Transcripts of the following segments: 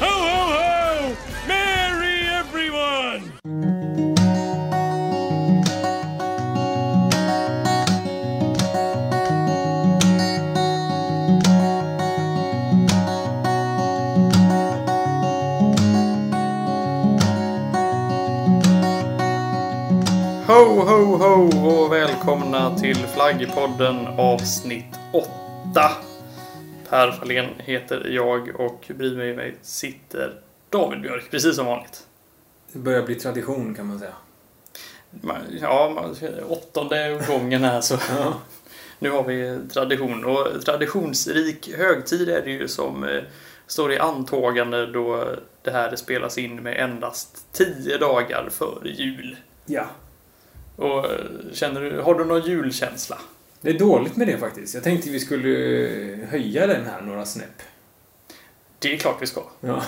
Ho, ho, ho! Merry everyone! Ho, ho, ho och välkomna till Flaggpodden avsnitt 8. Per Fahlén heter jag och bredvid mig sitter David Björk, precis som vanligt. Det börjar bli tradition kan man säga. Ja, åttonde gången här så Ja. nu har vi tradition. Och traditionsrik högtid är det ju som eh, står i antågande då det här spelas in med endast 10 dagar före jul. ja. Och eh, känner du, har du någon julkänsla? Det är dåligt med det faktiskt. Jag tänkte vi skulle eh, höja den här några snäpp. Det är klart vi ska. Ja.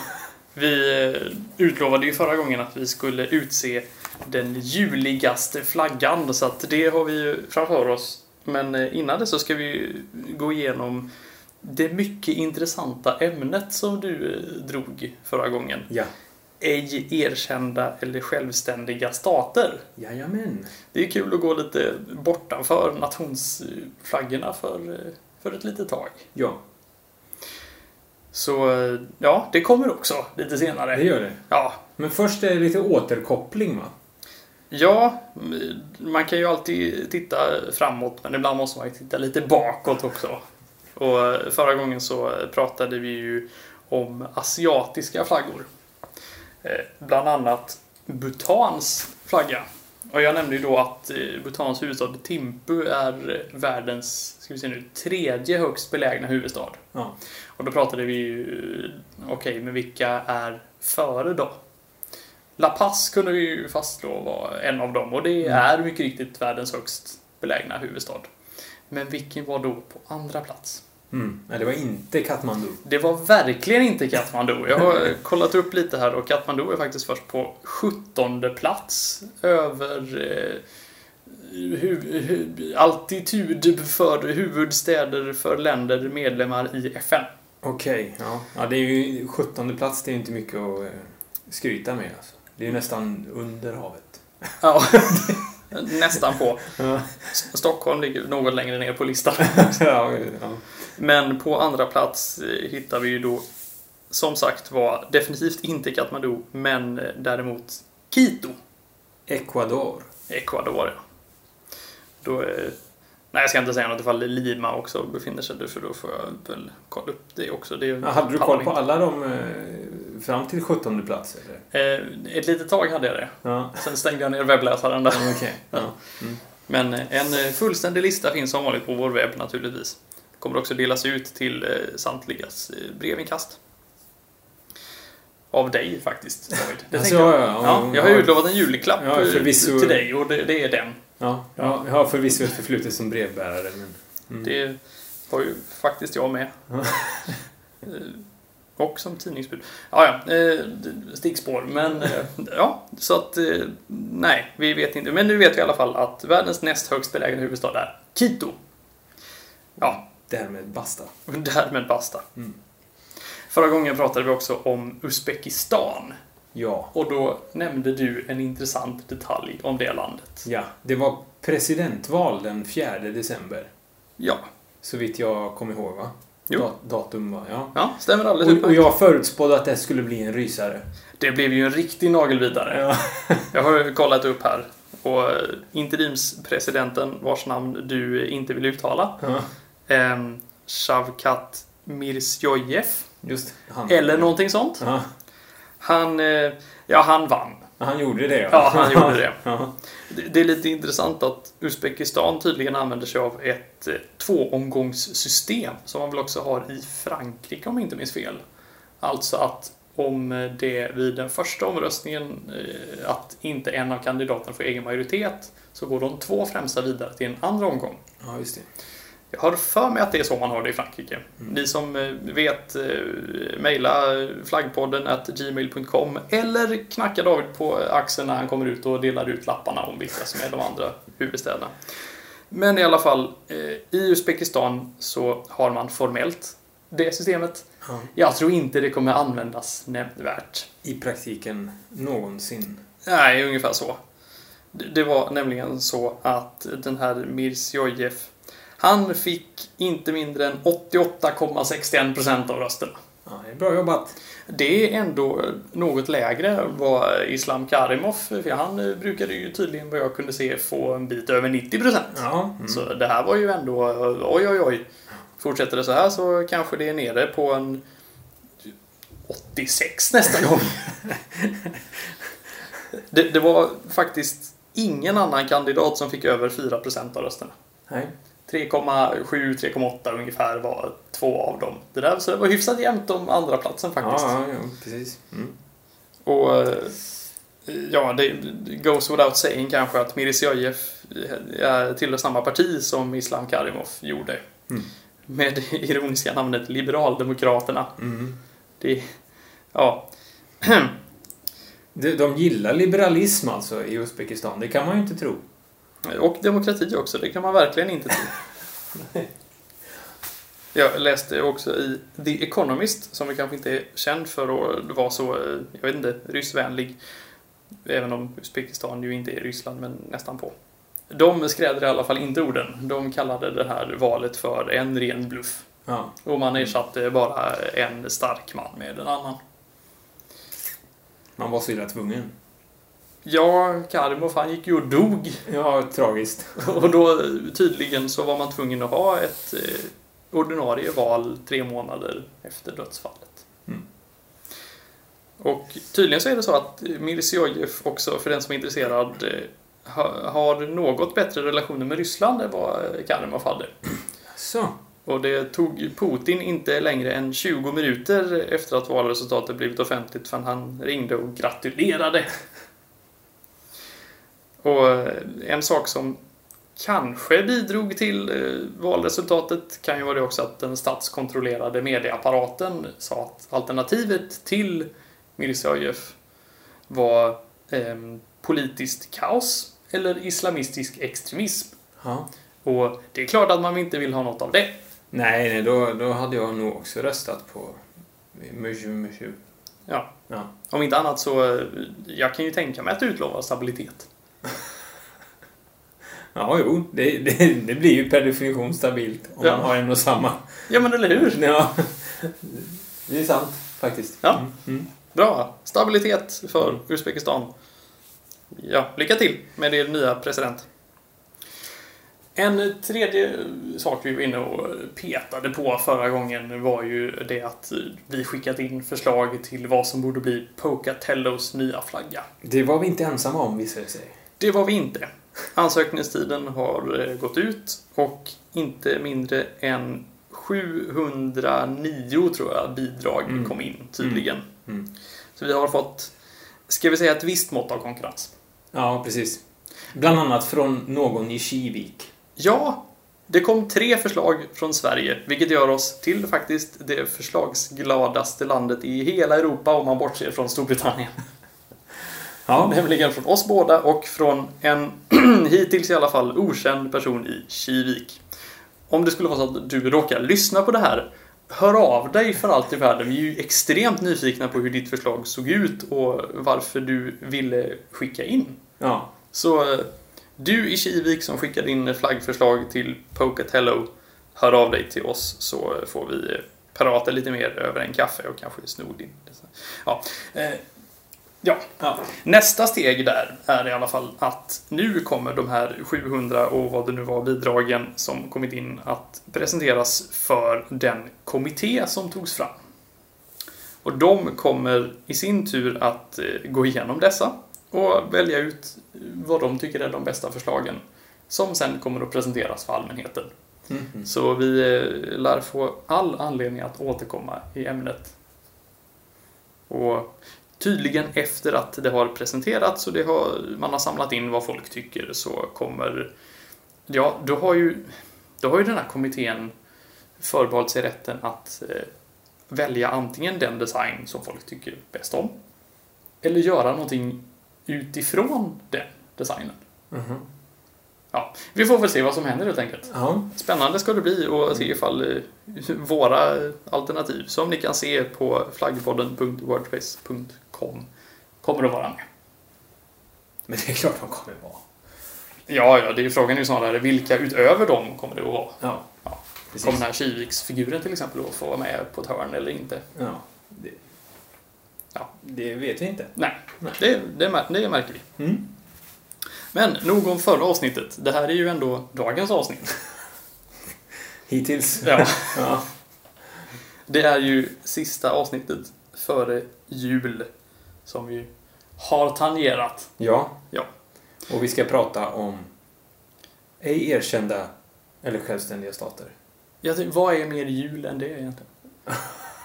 Vi eh, utlovade ju förra gången att vi skulle utse den juligaste flaggan så att det har vi ju framför oss. Men eh, innan det så ska vi gå igenom det mycket intressanta ämnet som du drog förra gången. Ja. Ej erkända eller självständiga stater. Jajamän. Det är kul att gå lite bortanför nationsflaggorna för, för ett litet tag. Ja, Så ja, det kommer också lite senare. det gör det. Ja, Men först är det lite återkoppling va? Ja, man kan ju alltid titta framåt men ibland måste man ju titta lite bakåt också. Och förra gången så pratade vi ju om asiatiska flaggor. Eh, Bland annat Bhutans flagga. Och jag nämnde ju då att eh, Bhutans huvudstad Thimphu är världens, ska vi se nu, tredje högst belägna huvudstad. Ja. Och då pratade vi ju, okej, men vilka är före då? La Paz kunde vi ju fastslå var en av dem och det Mm. är mycket riktigt världens högst belägna huvudstad. Men vilken var då på andra plats? Mm. Nej, det var inte Katmandu. Det var verkligen inte Katmandu. Jag har kollat upp lite här och Katmandu är faktiskt först på 17 plats över eh, hu- hu- altitud för huvudstäder för länder medlemmar i FN. Okej, ja. ja. Det är ju 17 plats, det är inte mycket att eh, skryta med alltså. Det är ju nästan under havet. Ja, nästan på. Ja. Stockholm ligger något längre ner på listan. ja, ja. Men på andra plats eh, hittar vi ju då som sagt var definitivt inte Katmandu, men eh, däremot Quito, Ecuador. Ecuador. Ja. Då, eh, nej, jag ska inte säga något ifall Lima också befinner sig där, för då får jag väl kolla upp det också. Det Ja, hade du koll på alla de fram till 17 plats eller? Ett litet tag hade jag det. Ja, Sen stängde jag ner webbläsaren där. okej. Ja. Mm. Men en fullständig lista finns som vanligt på vår webb naturligtvis. Kommer också delas ut till eh, samtligas eh, brevinkast. Av dig faktiskt, David. Det Alltså, jag. ja, ja, Ja, jag har ju utlovat en julklapp Ja, eh, förvisso. till dig och det, det är den. Ja, ja, jag har förvisso ett förflutet som brevbärare. Men... Mm. Det var ju faktiskt jag med. Och som tidningsbud. Ja, ja, stickspår. Men ja, så att nej, vi vet inte. Men nu vet vi i alla fall att världens näst högst belägna huvudstad är Quito. Ja, Därmed basta. därmed basta. Mm. Förra gången pratade vi också om Uzbekistan. Ja. Och då nämnde du en intressant detalj om det landet. Ja, det var presidentval den 4 december. Ja, Så vitt jag kommer ihåg va? Jo. Da- datum va? Ja. ja stämmer alldeles Och, och jag förutspådde att det skulle bli en rysare. Det blev ju en riktig nagelvidare. Ja. Jag har kollat upp här. Och eh, interimspresidenten vars namn du inte vill uttala. ja. Eh, Shavkat Mirziyoyev. Just han. Eller någonting sånt. Ja. Han, eh, ja han vann. Han gjorde det ja. Ja, han gjorde det. Ja. Det är lite intressant att Uzbekistan tydligen använder sig av ett eh, tvåomgångssystem som man väl också har i Frankrike om jag inte minns fel. Alltså att om det vid den första omröstningen eh, att inte en av kandidaterna får egen majoritet så går de två främsta vidare till en andra omgång. ja, just det. Jag har för mig att det är så man har det i Frankrike. Ni som eh, vet, eh, mejla flaggpodden at gmail.com eller knacka David på axeln när han kommer ut och delar ut lapparna om vilka som är de andra huvudstäderna. Men i alla fall, eh, i Uzbekistan så har man formellt det systemet. Ja. Jag tror inte det kommer användas nämnvärt. I praktiken någonsin. Nej, ungefär så. Det var nämligen så att den här Mirziyoyev, han fick inte mindre än 88,61% av rösterna. Ja, det är bra jobbat. Det är ändå något lägre än vad Islam Karimov, för han brukade ju tydligen vad jag kunde se få en bit över 90%. Ja. Mm. Så det här var ju ändå, oj oj oj. Fortsätter det så här så kanske det är nere på en 86 nästa gång. det, det var faktiskt ingen annan kandidat som fick över 4% av rösterna. Nej. 3,7-3,8 ungefär var två av dem. Det där så det var hyfsat jämnt om andra platsen faktiskt. Ja, ja, ja, precis. Mm. Och eh, ja, det goes without saying kanske att Mirziyoyev tillhör samma parti som Islam Karimov gjorde. Mm. Med det ironiska namnet Liberaldemokraterna. Mm. Det, ja. De, de gillar liberalism alltså i Uzbekistan, det kan man ju inte tro. Och demokrati också, det kan man verkligen inte tro. Jag läste också i The Economist, som vi kanske inte är känd för att vara så, eh, jag vet inte, ryssvänlig. Även om Uzbekistan ju inte är Ryssland, men nästan på. De skrädde i alla fall inte orden. De kallade det här valet för en ren bluff. Ja. Och man ersatte bara en stark man med en annan. Man var så illa tvungen. Ja, Karimov han gick ju och dog. Ja, tragiskt. Och då tydligen så var man tvungen att ha ett eh, ordinarie val tre månader efter dödsfallet. Mm. Och tydligen så är det så att Mirziyoyev också, för den som är intresserad, eh, ha- har något bättre relationer med Ryssland än vad eh, Karimov hade. Så. Och det tog Putin inte längre än 20 minuter efter att valresultatet blivit offentligt förrän han ringde och gratulerade. Och eh, en sak som kanske bidrog till eh, valresultatet kan ju vara det också att den statskontrollerade medieapparaten sa att alternativet till Mirziyoyev var eh, politiskt kaos eller islamistisk extremism. Ja. Och det är klart att man inte vill ha något av det. Nej, nej då, då hade jag nog också röstat på Mushu Mushu. Ja. Ja. Om inte annat så, eh, jag kan ju tänka mig att utlova stabilitet. Ja, jo, det, det, det blir ju per definition stabilt om Ja. man har en och samma. Ja, men eller hur? Ja, det är sant faktiskt. Ja. Mm. Mm. Bra. Stabilitet för Uzbekistan. Ja, lycka till med er nya president. En tredje sak vi var inne och petade på förra gången var ju det att vi skickat in förslag till vad som borde bli Pocatellos nya flagga. Det var vi inte ensamma om visade det sig. Det var vi inte. Ansökningstiden har eh, gått ut och inte mindre än 709 tror jag bidrag Mm. kom in tydligen. Mm. Så vi har fått, ska vi säga ett visst mått av konkurrens. Ja, precis. Bland annat från någon i Kivik. Ja, det kom tre förslag från Sverige, vilket gör oss till faktiskt det förslagsgladaste landet i hela Europa om man bortser från Storbritannien. Ja, Nämligen från oss båda och från en hittills i alla fall okänd person i Kivik. Om det skulle vara så att du råkar lyssna på det här, hör av dig för allt i världen. Vi är ju extremt nyfikna på hur ditt förslag såg ut och varför du ville skicka in. ja. Så eh, du i Kivik som skickade in flaggförslag till Pocatello, hör av dig till oss så får vi eh, prata lite mer över en kaffe och kanske sno din. Ja. Ja. ja. Nästa steg där är i alla fall att nu kommer de här 700 och vad det nu var bidragen som kommit in att presenteras för den kommitté som togs fram. Och de kommer i sin tur att eh, gå igenom dessa och välja ut vad de tycker är de bästa förslagen som sen kommer att presenteras för allmänheten. Mhm. Så vi eh, lär få all anledning att återkomma i ämnet. Och tydligen efter att det har presenterats och det har, man har samlat in vad folk tycker så kommer... Ja, då har ju, då har ju den här kommittén förbehållit sig rätten att eh, välja antingen den design som folk tycker bäst om eller göra någonting utifrån den designen. Mhm. Ja, vi får väl se vad som händer helt enkelt. Ja. Spännande ska det bli och se ifall eh, våra alternativ som ni kan se på flaggpodden.wordpress.com kommer att vara med. Men det är klart de kommer vara. Ja, ja, det är frågan är ju snarare vilka utöver dem kommer det att vara? Ja. Ja. Kommer den här Kiviks-figuren till exempel att få vara med på ett hörn eller inte? Ja. Det, Ja. det vet vi inte. Nej, Nej. Det, det, det märker vi. Mm. Men nog om förra avsnittet. Det här är ju ändå dagens avsnitt. Hittills. Ja. ja. Det är ju sista avsnittet före jul som vi har tangerat. Ja. Ja. Och vi ska prata om ej erkända eller självständiga stater. Jag tycker, vad är mer jul än det egentligen?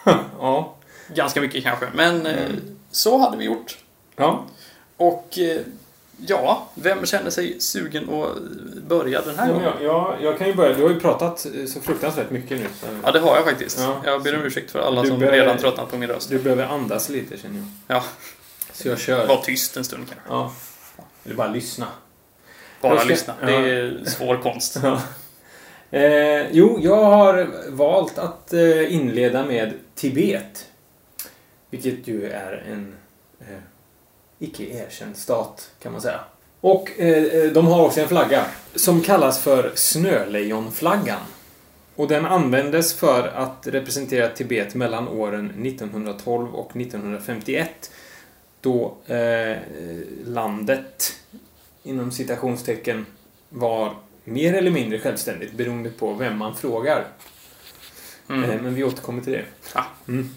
ja. Ganska mycket kanske, men eh, Mm. så hade vi gjort. Ja. Och eh, ja, vem känner sig sugen att börja den här Ja, gången? ja, ja, jag kan ju börja. Du har ju pratat eh, så fruktansvärt mycket nu. så- Ja, det har jag faktiskt. Ja. Jag ber om ursäkt för alla Du som behöver- redan tröttnat på min röst. Du behöver andas lite känner jag. Ja, Så jag kör. var tyst en stund kanske. Ja. Eller bara lyssna. Bara ska- lyssna. Det är svår konst. Ja. Eh, jo, jag har valt att eh, inleda med Tibet. Vilket ju är en eh, icke erkänd stat, kan man säga. Och eh, eh, de har också en flagga som kallas för Snölejonflaggan. Och den användes för att representera Tibet mellan åren 1912 och 1951. Då eh, landet, inom citationstecken, var mer eller mindre självständigt beroende på vem man frågar. Eh, Mm. Men vi återkommer till det. Ja. Mm.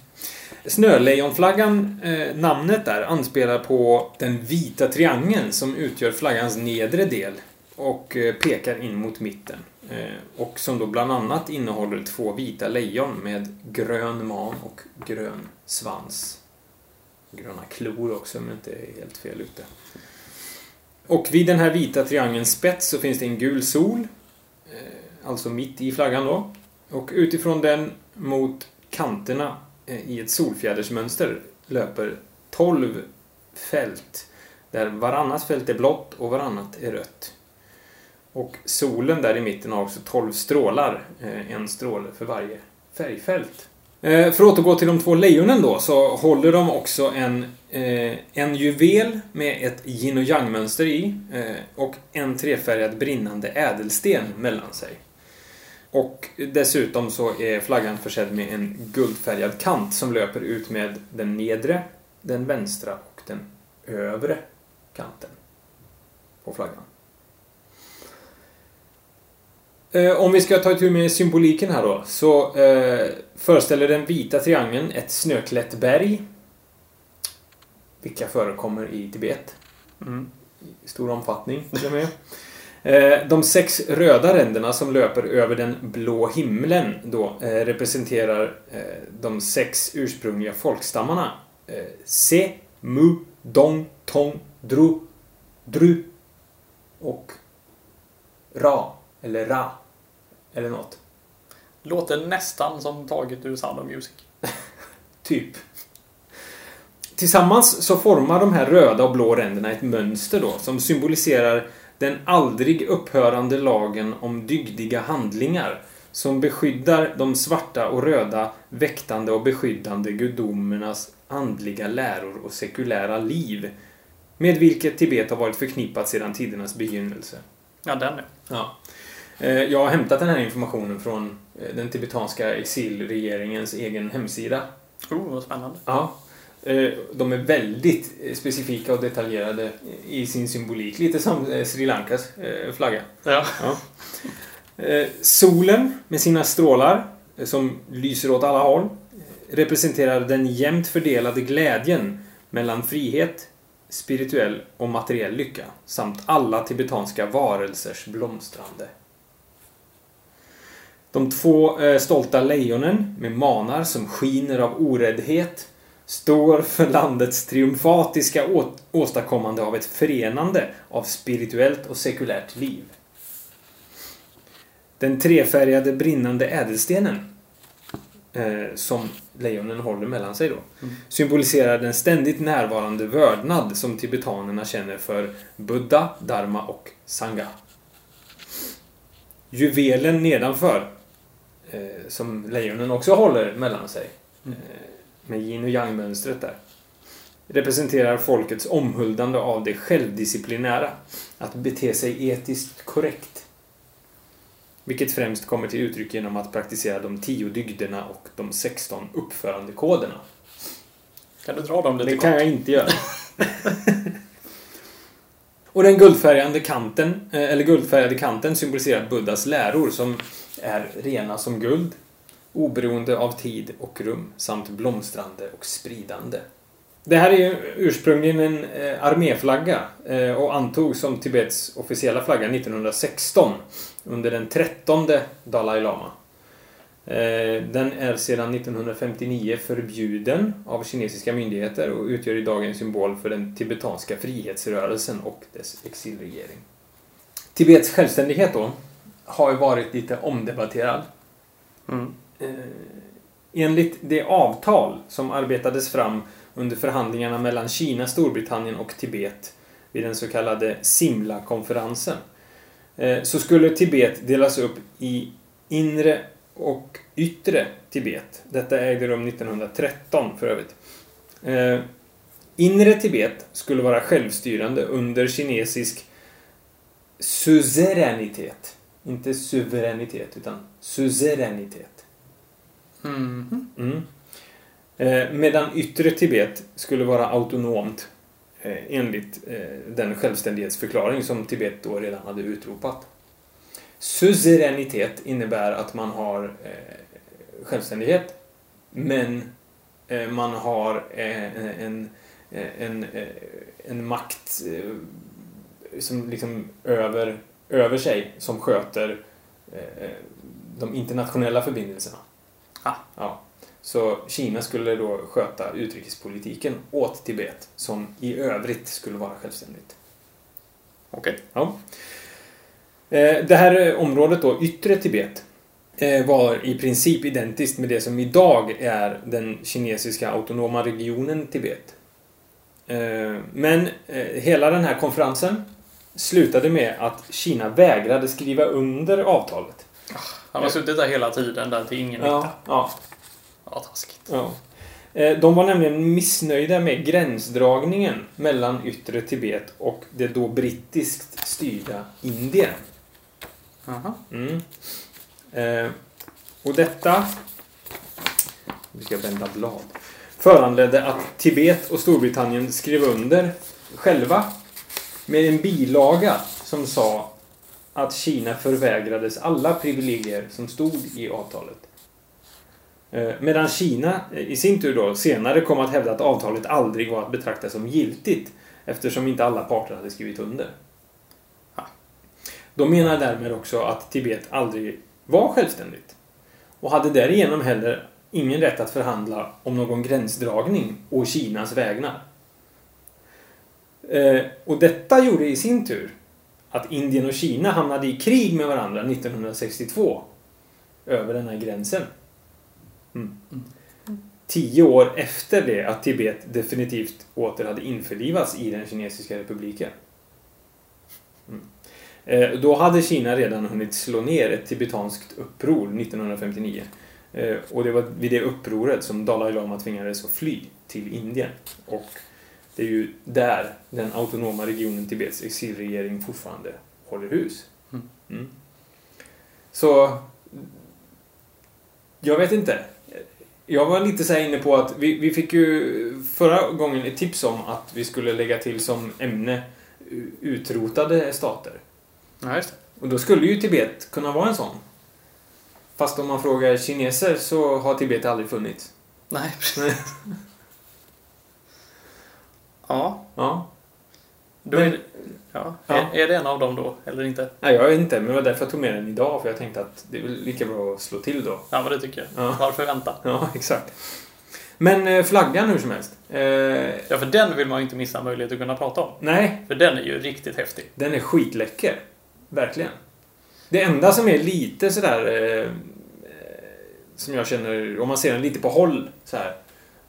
Snölejonflaggan, eh, namnet där, anspelar på den vita triangeln som utgör flaggans nedre del och eh, pekar in mot mitten. Eh, och som då bland annat innehåller två vita lejon med grön man och grön svans. Gröna klor också om jag inte är helt fel ute. Och vid den här vita triangelns spets så finns det en gul sol. Eh, alltså mitt i flaggan då. Och utifrån den mot kanterna eh, i ett solfjädersmönster löper 12 fält. Där varannat fält är blått och varannat är rött. Och solen där i mitten har också 12 strålar. Eh, en stråle för varje färgfält. Eh, för att återgå till de två lejonen då, så håller de också en, eh, en juvel med ett yin och yang-mönster i eh, och en trefärgad brinnande ädelsten mellan sig. Och dessutom så är flaggan försedd med en guldfärgad kant som löper ut med den nedre, den vänstra och den övre kanten på flaggan. Eh, om vi ska ta itu med symboliken här då, så eh, föreställer den vita triangeln ett snöklätt berg. Vilka förekommer i Tibet Mm. i stor omfattning till och med. Eh, De sex röda ränderna som löper över den blå himlen då eh, representerar eh, de sex ursprungliga folkstammarna. Eh, Se, Mu, Dong, Tong, Dru, Dru och Ra, eller Ra, eller något. Låter nästan som taget ur Sound of Music. Typ. Tillsammans så formar de här röda och blå ränderna ett mönster då som symboliserar den aldrig upphörande lagen om dygdiga handlingar som beskyddar de svarta och röda väktande och beskyddande gudomernas andliga läror och sekulära liv med vilket Tibet har varit förknippat sedan tidernas begynnelse. Ja, den är. Ja. Eh, Jag har hämtat den här informationen från eh, den tibetanska exilregeringens egen hemsida Oh, vad spännande. Ja. Eh, De är väldigt specifika och detaljerade i sin symbolik. Lite som Sri Lankas flagga. Ja. Ja. Solen med sina strålar som lyser åt alla håll representerar den jämnt fördelade glädjen mellan frihet, spirituell och materiell lycka samt alla tibetanska varelsers blomstrande. De två eh, stolta lejonen med manar som skiner av oräddhet står för landets triumfatiska å- åstadkommande av ett förenande av spirituellt och sekulärt liv. Den trefärgade brinnande ädelstenen eh, som lejonen håller mellan sig då Mm. symboliserar den ständigt närvarande vördnad som tibetanerna känner för Buddha, Dharma och Sangha. juvelen nedanför, som lejonen också håller mellan sig, Mm. eh, med yin och yang-mönstret där, representerar folkets omhuldande av det självdisciplinära. Att bete sig etiskt korrekt. Vilket främst kommer till uttryck genom att praktisera de tio dygderna och de 16 uppförandekoderna. Kan du dra dem lite Det kort? kan jag inte göra. och den guldfärgade kanten, eh, eller guldfärgade kanten symboliserar Buddhas läror som är rena som guld, oberoende av tid och rum, samt blomstrande och spridande. Det här är ju ursprungligen en eh, arméflagga eh, och antogs som Tibets officiella flagga 1916 under den trettonde Dalai Lama. Eh, den är sedan 1959 förbjuden av kinesiska myndigheter och utgör idag en symbol för den tibetanska frihetsrörelsen och dess exilregering. Tibets självständighet då har ju varit lite omdebatterad. Mm. Eh, Enligt det avtal som arbetades fram under förhandlingarna mellan Kina, Storbritannien och Tibet vid den så kallade Simla-konferensen eh, så skulle Tibet delas upp i inre och yttre Tibet. Detta ägde rum 1913 för övrigt. Eh, Inre Tibet skulle vara självstyrande under kinesisk suzeränitet. Inte suveränitet, utan suzeränitet. Mm. Mm. Eh, medan yttre Tibet skulle vara autonomt eh, enligt eh, den självständighetsförklaring som Tibet då redan hade utropat. Suzeränitet innebär att man har självständighet men man har en, en, eh, en makt som liksom över, över sig som sköter eh, de internationella förbindelserna. Ah. Ja. Så Kina skulle då sköta utrikespolitiken åt Tibet som i övrigt skulle vara självständigt. Okej. Ja. Eh, Det här området då, yttre Tibet, eh, var i princip identiskt med det som idag är den kinesiska autonoma regionen Tibet. Eh, Men eh, hela den här konferensen slutade med att Kina vägrade skriva under avtalet. Han har suttit där hela tiden, där till ingen nytta. Ja, ja, Ja, taskigt. ja. Eh, De var nämligen missnöjda med gränsdragningen mellan yttre Tibet och det då brittiskt styrda Indien. Aha. Mm. Eh, och detta... Vi ska vända blad. Föranledde att Tibet och Storbritannien skrev under själva med en bilaga som sa att Kina förvägrades alla privilegier som stod i avtalet. Eh, medan Kina eh, i sin tur då senare kom att hävda att avtalet aldrig var att betrakta som giltigt eftersom inte alla parter hade skrivit under. De menar därmed också att Tibet aldrig var självständigt och hade därigenom heller ingen rätt att förhandla om någon gränsdragning å Kinas vägnar. Eh, och detta gjorde i sin tur att Indien och Kina hamnade i krig med varandra 1962 över den här gränsen. Mm. Tio år efter det att Tibet definitivt åter hade införlivats i den kinesiska republiken. Mm. Eh, Då hade Kina redan hunnit slå ner ett tibetanskt uppror 1959. Eh, Och det var vid det upproret som Dalai Lama tvingades att fly till Indien. Och det är ju där den autonoma regionen Tibets exilregering fortfarande håller hus. Mm. Mm. Så... Jag vet inte. Jag var lite så inne på att vi, vi fick ju förra gången ett tips om att vi skulle lägga till som ämne utrotade stater. Ja, just det. Och då skulle ju Tibet kunna vara en sån. Fast om man frågar kineser så har Tibet aldrig funnits. Nej, precis. Ja, Ja. då Men- är, det- ja. Ja. Är, är det en av dem då, eller inte? Nej, jag vet inte, men det var därför jag tog med den idag. För jag tänkte att det är lika bra att slå till då. Ja, men det tycker jag. Ja. Varför vänta? Ja, exakt. Men eh, flaggan hur som helst. Eh, Ja, för den vill man ju inte missa möjlighet att kunna prata om. nej, För den är ju riktigt häftig. den är skitläcker. Verkligen. Det enda som är lite sådär... Eh, eh, som jag känner, om man ser den lite på håll så här.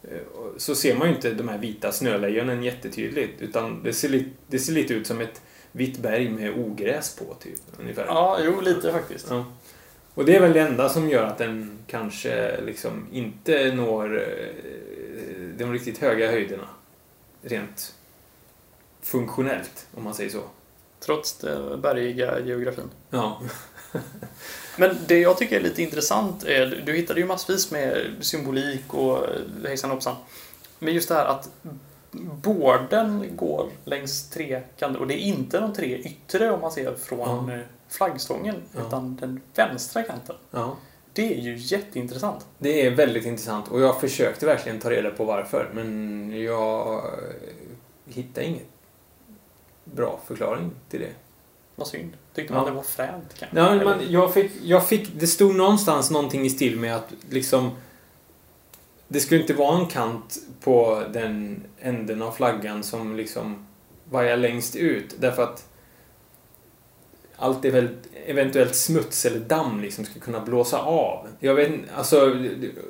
Eh, Så ser man ju inte de här vita snölejonen jättetydligt. Utan det ser, li- det ser lite ut som ett vitt berg med ogräs på, typ. Ungefär. Ja, jo, lite faktiskt. Ja. Och det är väl det enda som gör att den kanske liksom inte når eh, de riktigt höga höjderna. Rent funktionellt, om man säger så. Trots den bergiga geografin. Ja. Men det jag tycker är lite intressant är, du hittade ju massvis med symbolik och hejsan hoppsan. Men just det här att borden går längs tre kanter och det är inte de tre yttre om man ser från Ja. eh, flaggstången Ja. utan den vänstra kanten. ja. Det är ju jätteintressant. Det är väldigt intressant och jag försökte verkligen ta reda på varför men jag eh, hittade ingen bra förklaring till det. Vad synd. Tyckte Ja. man det var fränt kanske? Ja, men man, jag, fick, jag fick... Det stod någonstans någonting i stil med att liksom... Det skulle inte vara en kant på den änden av flaggan som liksom vajar längst ut. Därför att allt är väl eventuellt smuts eller damm liksom ska kunna blåsa av. Jag vet inte, alltså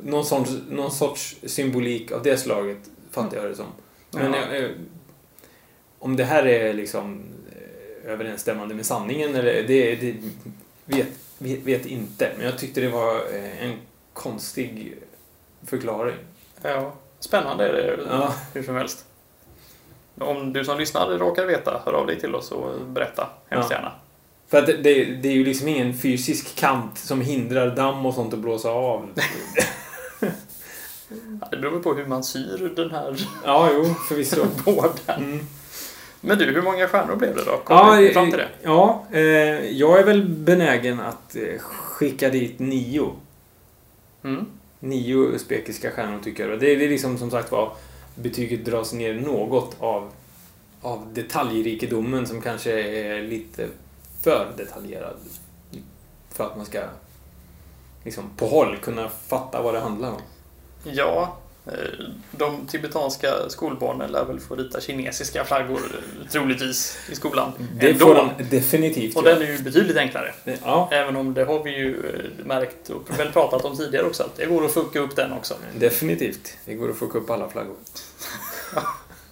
någon sorts, någon sorts symbolik av det slaget fattar jag det som. Men Ja. eh, om det här är liksom överensstämmande med sanningen eller det, det vet, vet, vet inte. Men jag tyckte det var eh, en konstig förklaring. Ja, spännande är det Ja. hur som helst. Om du som lyssnar råkar veta, hör av dig till oss och berätta hemskt Ja. gärna. För att det, det är ju liksom ingen fysisk kant som hindrar damm och sånt att blåsa av. Ja, Det beror på hur man syr den här Ja, jo, förvisso. borden. Mm. Men du, hur många stjärnor blev det då? Kom Ja, vi fram till det? ja eh, jag är väl benägen att eh, skicka dit nio. Mm. Nio usbekiska stjärnor tycker jag. Det är, det är liksom som sagt var betyget dras ner något av, av detaljrikedomen som kanske är lite för detaljerad. För att man ska liksom på håll kunna fatta vad det handlar om. Ja, eh, de tibetanska skolbarnen lär väl få rita kinesiska flaggor eh, troligtvis i skolan. Det får de definitivt Och den är ju betydligt enklare. Ja, Även om det har vi ju eh, märkt och väl pratat om tidigare också. Att det går att fucka upp den också. definitivt. Det går att få upp alla flaggor.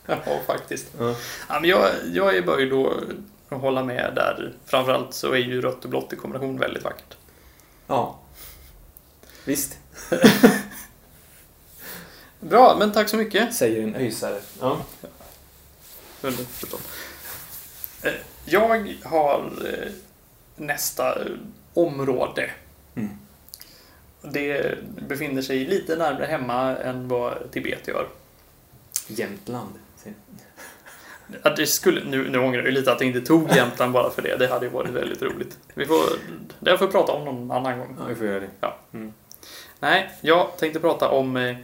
Ja, faktiskt. Ja. Ja, men jag, jag är böjd då att hålla med där. Framförallt så är ju rött och blått i kombination väldigt vackert. ja. Visst, Bra, men tack så mycket. säger en öjsare. Ja. Väldigt förstått. Eh, Jag har eh, nästa eh, område. Mm. Det befinner sig lite närmare hemma än vad Tibet gör. Jämtland. Ja, det skulle, nu, nu ångrar jag lite att jag inte tog Jämtland bara för det. Det hade ju varit väldigt roligt. Vi får, det får vi prata om någon annan gång. Ja, vi får göra det. Nej, jag tänkte prata om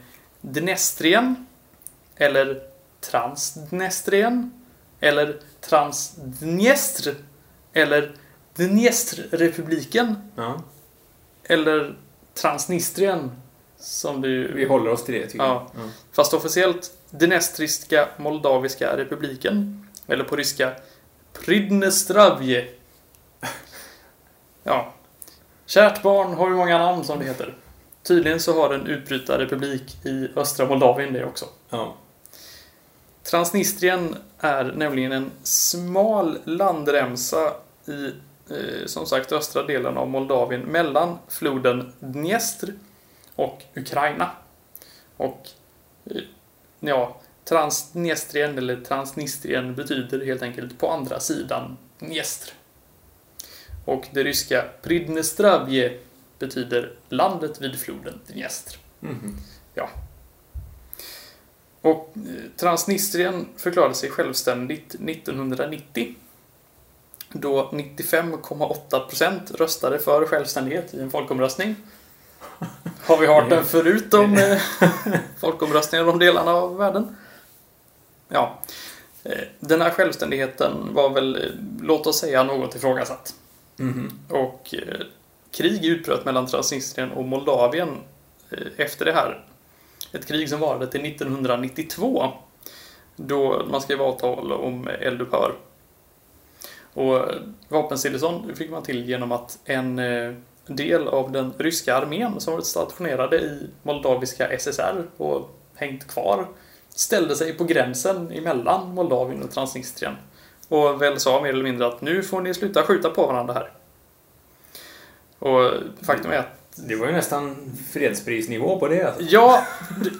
Dnestrien. Eller Transdnestrien. Eller Transdniestr. Eller Dniestrrepubliken. Ja. Eller Transnistrien. Som ju... Vi håller oss till det, tycker Ja. jag. Ja. Fast officiellt Dnestriska Moldaviska republiken. Eller på ryska Pridnestravje. Ja. Kärt barn har ju många namn som det heter. Tydligen så har en utbrytarrepublik i östra Moldavien det också. Ja. Transnistrien är nämligen en smal landremsa i, eh, som sagt, östra delen av Moldavien mellan floden Dniestr och Ukraina. Och eh, ja, Transdniestrien eller Transnistrien betyder helt enkelt på andra sidan Dniestr. Och det ryska Pridnestravje betyder landet vid floden Dniestr. Mhm. Och eh, Transnistrien förklarade sig självständigt 1990. Då 95,8% röstade för självständighet i en folkomröstning. Har vi hört den förut om eh, folkomröstningar i de delarna av världen? Ja. Eh, Den här självständigheten var väl, låt oss säga, något ifrågasatt. Mhm. Och krig utbröt mellan Transnistrien och Moldavien eh, efter det här. Ett krig som varade till 1992. Då man skrev avtal om eldupphör. Och vapenstillestånd fick man till genom att en eh, del av den ryska armén som varit stationerade i moldaviska SSR och hängt kvar ställde sig på gränsen emellan Moldavien och Transnistrien Och väl sa mer eller mindre att nu får ni sluta skjuta på varandra här. Och faktum är att Det var ju nästan fredsprisnivå på det. Ja,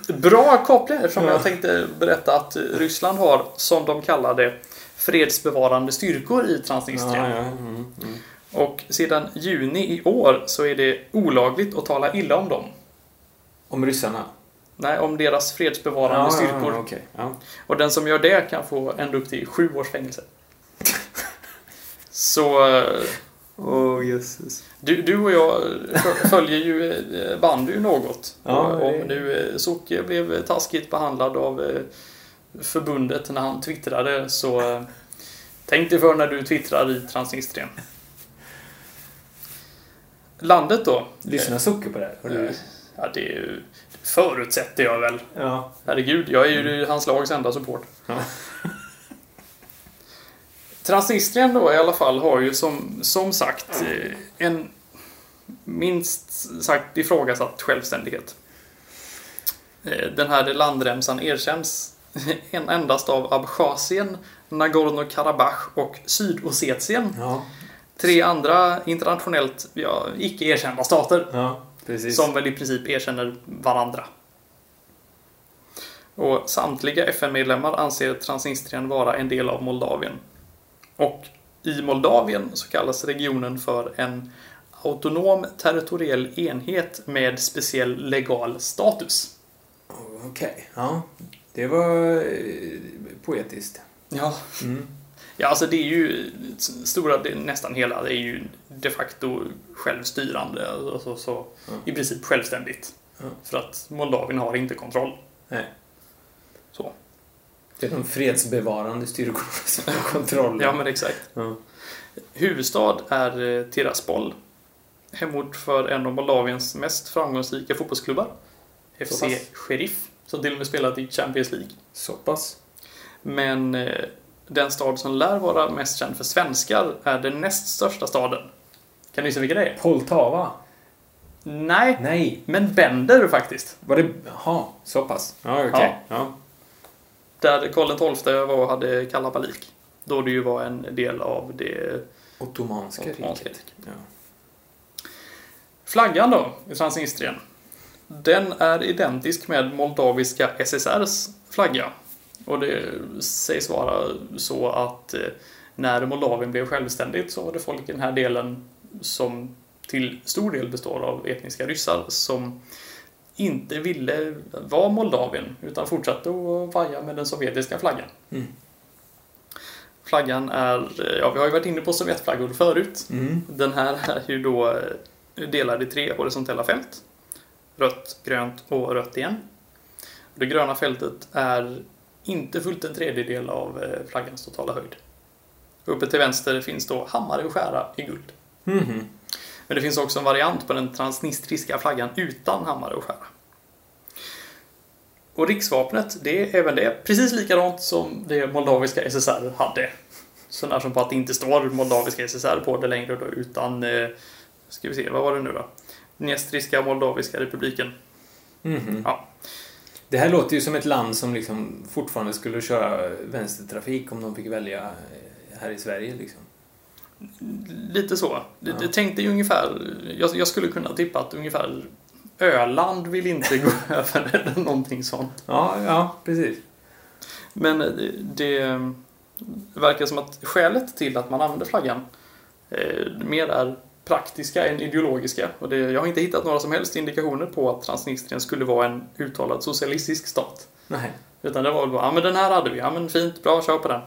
bra koppling eftersom Ja. jag tänkte berätta att Ryssland har, som de kallar det, fredsbevarande styrkor i Transnistrien. Ja, ja. Mm, mm. Och sedan juni i år så är det olagligt att tala illa om dem. Om ryssarna? Nej, om deras fredsbevarande styrkor. Ja. Och den som gör det kan få ända upp till sju års fängelse. Så Åh, jösses. du, du och jag följer ju eh, bandy något. Ja, och nu eh, Socke blev taskigt behandlad av eh, förbundet när han twittrade så tänk dig för när du twittrar i Transnistrien. Landet då? Lyssnar Socke på det här? Ja, det är förutsätter jag väl. Ja. Herregud, jag är ju hans lags enda support. Ja. Transnistrien då i alla fall har ju som, som sagt eh, en minst sagt ifrågasatt självständighet. Eh, Den här landremsan erkänns en endast av Abchazien, Nagorno-Karabach och Sydossetien. Ja. Tre andra internationellt ja, icke erkända stater. ja. Som väl i princip erkänner varandra. Och samtliga FN-medlemmar anser Transnistrien vara en del av Moldavien. Och i Moldavien så kallas regionen för en autonom territoriell enhet med speciell legal status. Okej, ja. Det var eh, poetiskt. Ja. Mm. Ja, alltså det är ju stora, nästan hela, det är ju de facto självstyrande. Alltså, så, Mm. I princip självständigt. Mm. För att Moldavien har inte kontroll. Nej. Så. Det är de fredsbevarande styrkorna som har kontroll. Ja, men exakt. Ja. Huvudstad är eh, Tiraspol. Hemort för en av Moldaviens mest framgångsrika fotbollsklubbar. FC. Sheriff, som till och med spelat i Champions League. Så pass. Men eh, den stad som lär vara mest känd för svenskar är den näst största staden. Kan du gissa vilken det är? Poltava? Nej, Nej. men Bender faktiskt. Var det... Jaha, så pass. Ja, okej. Ja. Där Karl XII var och hade kalabalik. Då det ju var en del av det Ottomanska Ottomanska riket. Ja. Flaggan då, i Transnistrien. Den är identisk med moldaviska SSRs flagga. Och det sägs vara så att eh, när Moldavien blev självständigt så var det folk i den här delen som till stor del består av etniska ryssar som inte ville vara Moldavien utan fortsatte att vaja med den sovjetiska flaggan. Mm. Flaggan är, ja vi har ju varit inne på Sovjetflaggor förut. Mm. Den här är ju då delad i tre horisontella fält. Rött, grönt och rött igen. Det gröna fältet är inte fullt en tredjedel av eh, flaggans totala höjd. Uppe till vänster finns då hammare och skära i guld. Mhm. Men det finns också en variant på den transnistriska flaggan utan hammare och skära. Och riksvapnet, det är även det precis likadant som det moldaviska SSR hade. Så när som på att det inte står moldaviska SSR på det längre då, utan eh, ska vi se, vad var det nu då? Dniestriska moldaviska republiken. Mhm. Ja. Det här låter ju som ett land som liksom fortfarande skulle köra vänstertrafik om de fick välja eh, här i Sverige. Liksom. Lite så. Ja. Ja. Tänk dig ungefär, jag, jag skulle kunna tippa att ungefär Öland vill inte gå över eller någonting sånt. Ja, ja, precis. Men det, det verkar som att skälet till att man använder flaggan eh, mer är praktiska än ideologiska. Och det, jag har inte hittat några som helst indikationer på att Transnistrien skulle vara en uttalad socialistisk stat. Nej. Utan det var väl bara, ja men den här hade vi, ja men fint, bra, kör på den.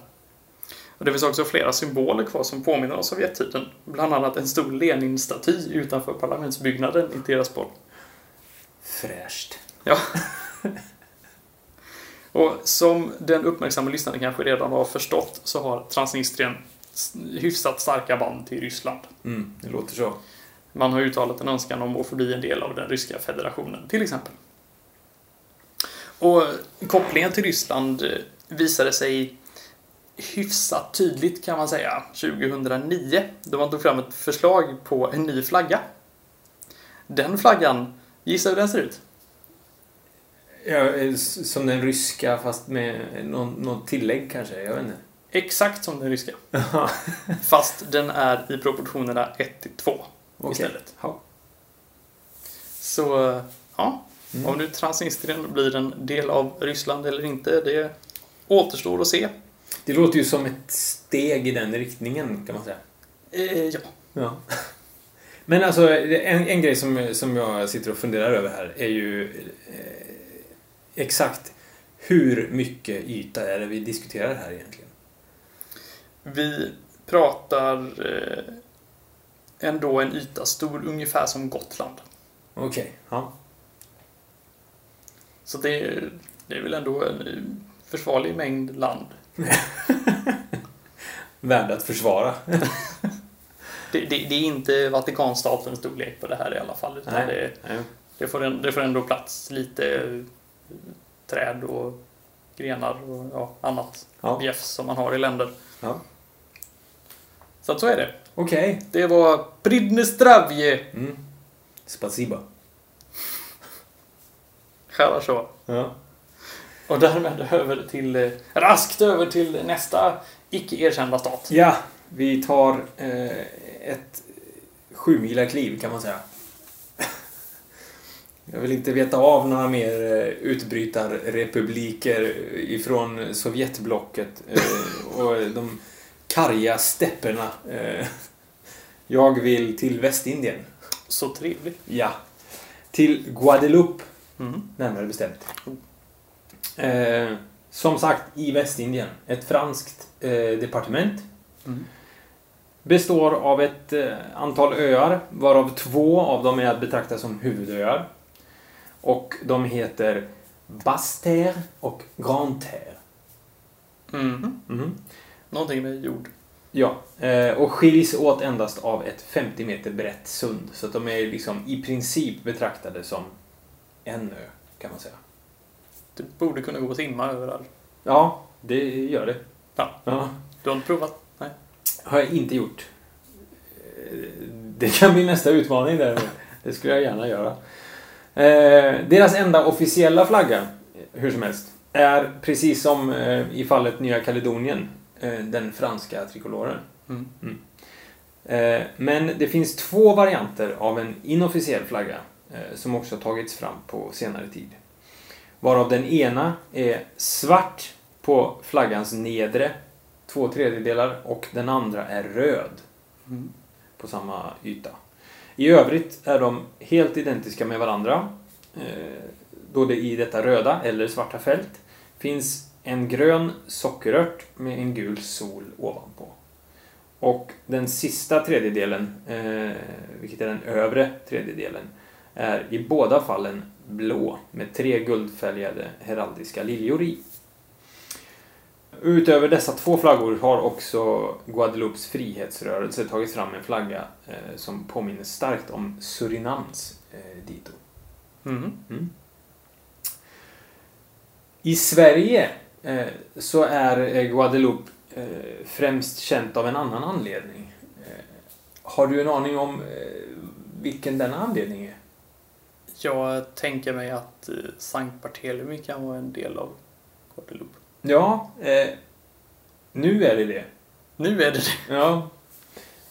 Och det finns också flera symboler kvar som påminner om Sovjettiden. Bland annat en stor Lenin-staty utanför parlamentsbyggnaden i Tiraspol. Fräscht. Ja. Och som den uppmärksamma lyssnaren kanske redan har förstått så har Transnistrien hyfsat starka band till Ryssland. Mm, det låter så. Man har uttalat en önskan om att få bli en del av den ryska federationen, till exempel. Och kopplingen till Ryssland eh, visade sig hyfsat tydligt kan man säga 2009 då man tog fram ett förslag på en ny flagga. Den flaggan, gissa hur den ser ut? Ja, eh, som den ryska fast med någon, något tillägg kanske. Jag vet inte. exakt som den ryska. Fast den är i proportionerna 1 till 2 Okej. istället. Ja. Så, ja. Mm. Om nu Transnistrien blir en del av Ryssland eller inte, det återstår att se. Det låter ju som ett steg i den riktningen, kan man säga. Eh, ja. Ja. Men alltså, en, en grej som, som jag sitter och funderar över här är ju eh, exakt hur mycket yta är det vi diskuterar här egentligen? Vi pratar eh, ändå en yta stor ungefär som Gotland. Okej, ja. Så det, det är väl ändå en eh, försvarlig mängd land. Värd att försvara. Det, det, det är inte Vatikanstatens storlek på det här i alla fall. Utan Nej. det, Nej. det, får en, det får ändå plats lite eh, träd och grenar och ja, annat Ja. bjäfs som man har i länder. Ja. Så att så är det. Okej. Det var Pridnestravje. Mm. Spasiba. Хорошо. Ja. Och därmed över till, eh, raskt över till nästa icke-erkända stat. ja, vi tar eh, ett sjumila kliv kan man säga. Jag vill inte veta av några mer eh, utbrytarrepubliker ifrån Sovjetblocket eh, och de karga stepperna. Eh, jag vill till Västindien. Så trevligt. Ja. Till Guadeloupe, Mm. närmare bestämt. Eh, som sagt, i Västindien. Ett franskt eh, departement. Mm. Består av ett eh, antal öar, varav två av dem är att betrakta som huvudöar. Och de heter Basse-Terre och Grande-Terre. Mhm. Mhm. Någonting med jord. Ja, eh, och skiljs åt endast av ett 50 meter brett sund. Så att de är liksom i princip betraktade som en ö, kan man säga. Det borde kunna gå att simma över där. Ja, det gör det. Ja. ja. Du har inte provat? Nej. Har jag inte gjort. Det kan bli nästa utmaning där. Det skulle jag gärna göra. Eh, deras enda officiella flagga, hur som helst, är precis som eh, i fallet Nya Kaledonien, eh, den franska trikoloren. Mm. Eh, Men det finns två varianter av en inofficiell flagga som också tagits fram på senare tid. Varav den ena är svart på flaggans nedre två tredjedelar och den andra är röd Mm. på samma yta. I övrigt är de helt identiska med varandra eh, då det i detta röda eller svarta fält finns en grön sockerört med en gul sol ovanpå. Och den sista tredjedelen, eh, vilket är den övre tredjedelen, är i båda fallen blå med tre guldfärgade heraldiska liljor i. Utöver dessa två flaggor har också Guadeloupes frihetsrörelse tagit fram en flagga eh, som påminner starkt om Surinams eh, dito. Mhm. Mm. I Sverige eh, så är eh, Guadeloupe eh, främst känt av en annan anledning. Eh, har du en aning om vilken denna anledning är? Jag tänker mig att eh, Sankt Barthélemy kan vara en del av Guadeloupe. Ja, eh, nu är det det. Nu är det det. Ja.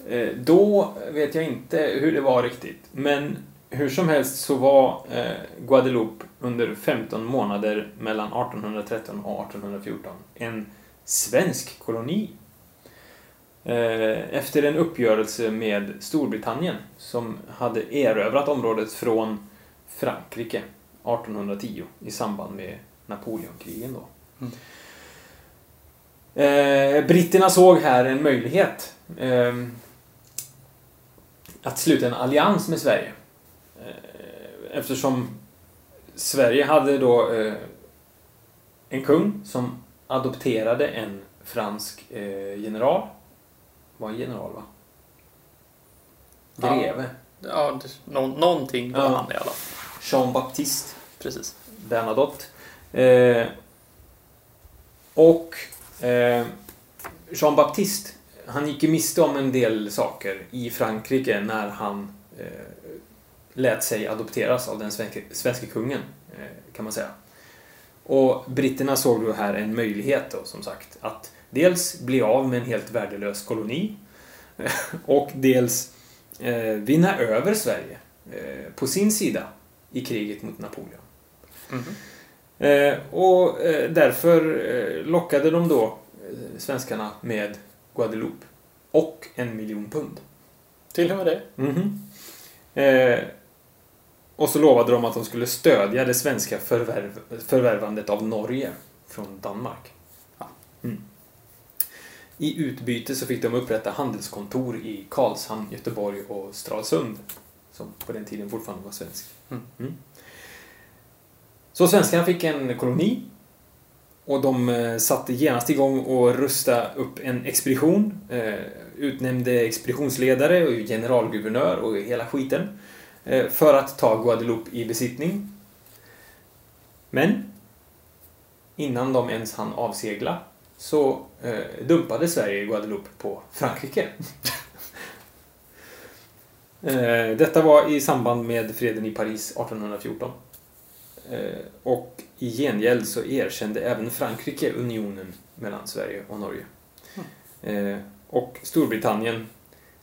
Eh, då vet jag inte hur det var riktigt. Men hur som helst så var eh, Guadeloupe under 15 månader mellan 1813 och 1814 en svensk koloni. Eh, efter en uppgörelse med Storbritannien som hade erövrat området från Frankrike 1810 i samband med Napoleonkrigen då. Mm. Eh, britterna såg här en möjlighet eh, att sluta en allians med Sverige. Eh, eftersom Sverige hade då eh, en kung som adopterade en fransk eh, general. Var en general va? Ja. Greve. Ja, det, nå, någonting var Ja. han i alla fall. Jean-Baptiste Precis. Bernadotte. Eh, och eh, Jean-Baptiste, han gick ju miste om en del saker i Frankrike när han eh, lät sig adopteras av den svenske, svenske kungen, eh, kan man säga. Och britterna såg då här en möjlighet då, som sagt, att dels bli av med en helt värdelös koloni och dels eh, vinna över Sverige eh, på sin sida i kriget mot Napoleon. Mhm. Eh, och eh, därför eh, lockade de då svenskarna med Guadeloupe och en miljon pund. Till och med det. Mhm. Eh, och så lovade de att de skulle stödja det svenska förvärv, förvärvandet av Norge från Danmark. Ja. Mm. I utbyte så fick de upprätta handelskontor i Karlshamn, Göteborg och Stralsund. Som på den tiden fortfarande var svensk. Mm. Så svenskarna fick en koloni. Och de eh, satte genast igång och rusta upp en expedition. Eh, utnämnde expeditionsledare och generalguvernör och hela skiten. Eh, för att ta Guadeloupe i besittning. Men innan de ens hann avsegla så dumpade Sverige Guadeloupe på Frankrike. eh, detta var i samband med freden i Paris 1814. Eh, och i gengäld så erkände även Frankrike unionen mellan Sverige och Norge. Eh, och Storbritannien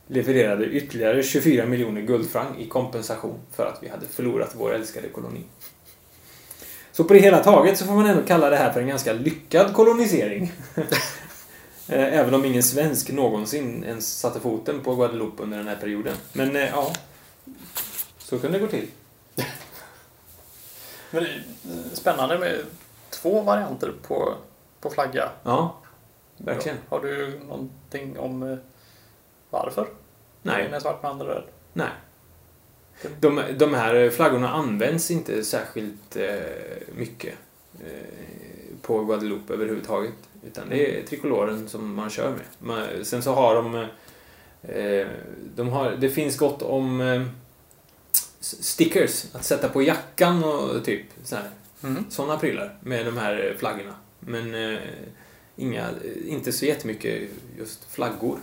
levererade ytterligare 24 miljoner guldfranc i kompensation för att vi hade förlorat vår älskade koloni. Så på det hela taget så får man ändå kalla det här för en ganska lyckad kolonisering. Eh, Även om ingen svensk någonsin ens satte foten på Guadeloupe under den här perioden. Men eh, ja, så kunde det gå till. Men det är eh, spännande med två varianter på, på flagga. Ja, verkligen. Har du någonting om varför? Nej. Den är svart med andra röd. Nej. De, de här flaggorna används inte särskilt mycket på Guadeloupe överhuvudtaget. Utan det är trikoloren som man kör med. Man, sen så har de... Eh, de har, det finns gott om eh, stickers att sätta på jackan och typ så här, Mm. sådana prylar med de här flaggorna. Men eh, inga, inte så jättemycket just flaggor.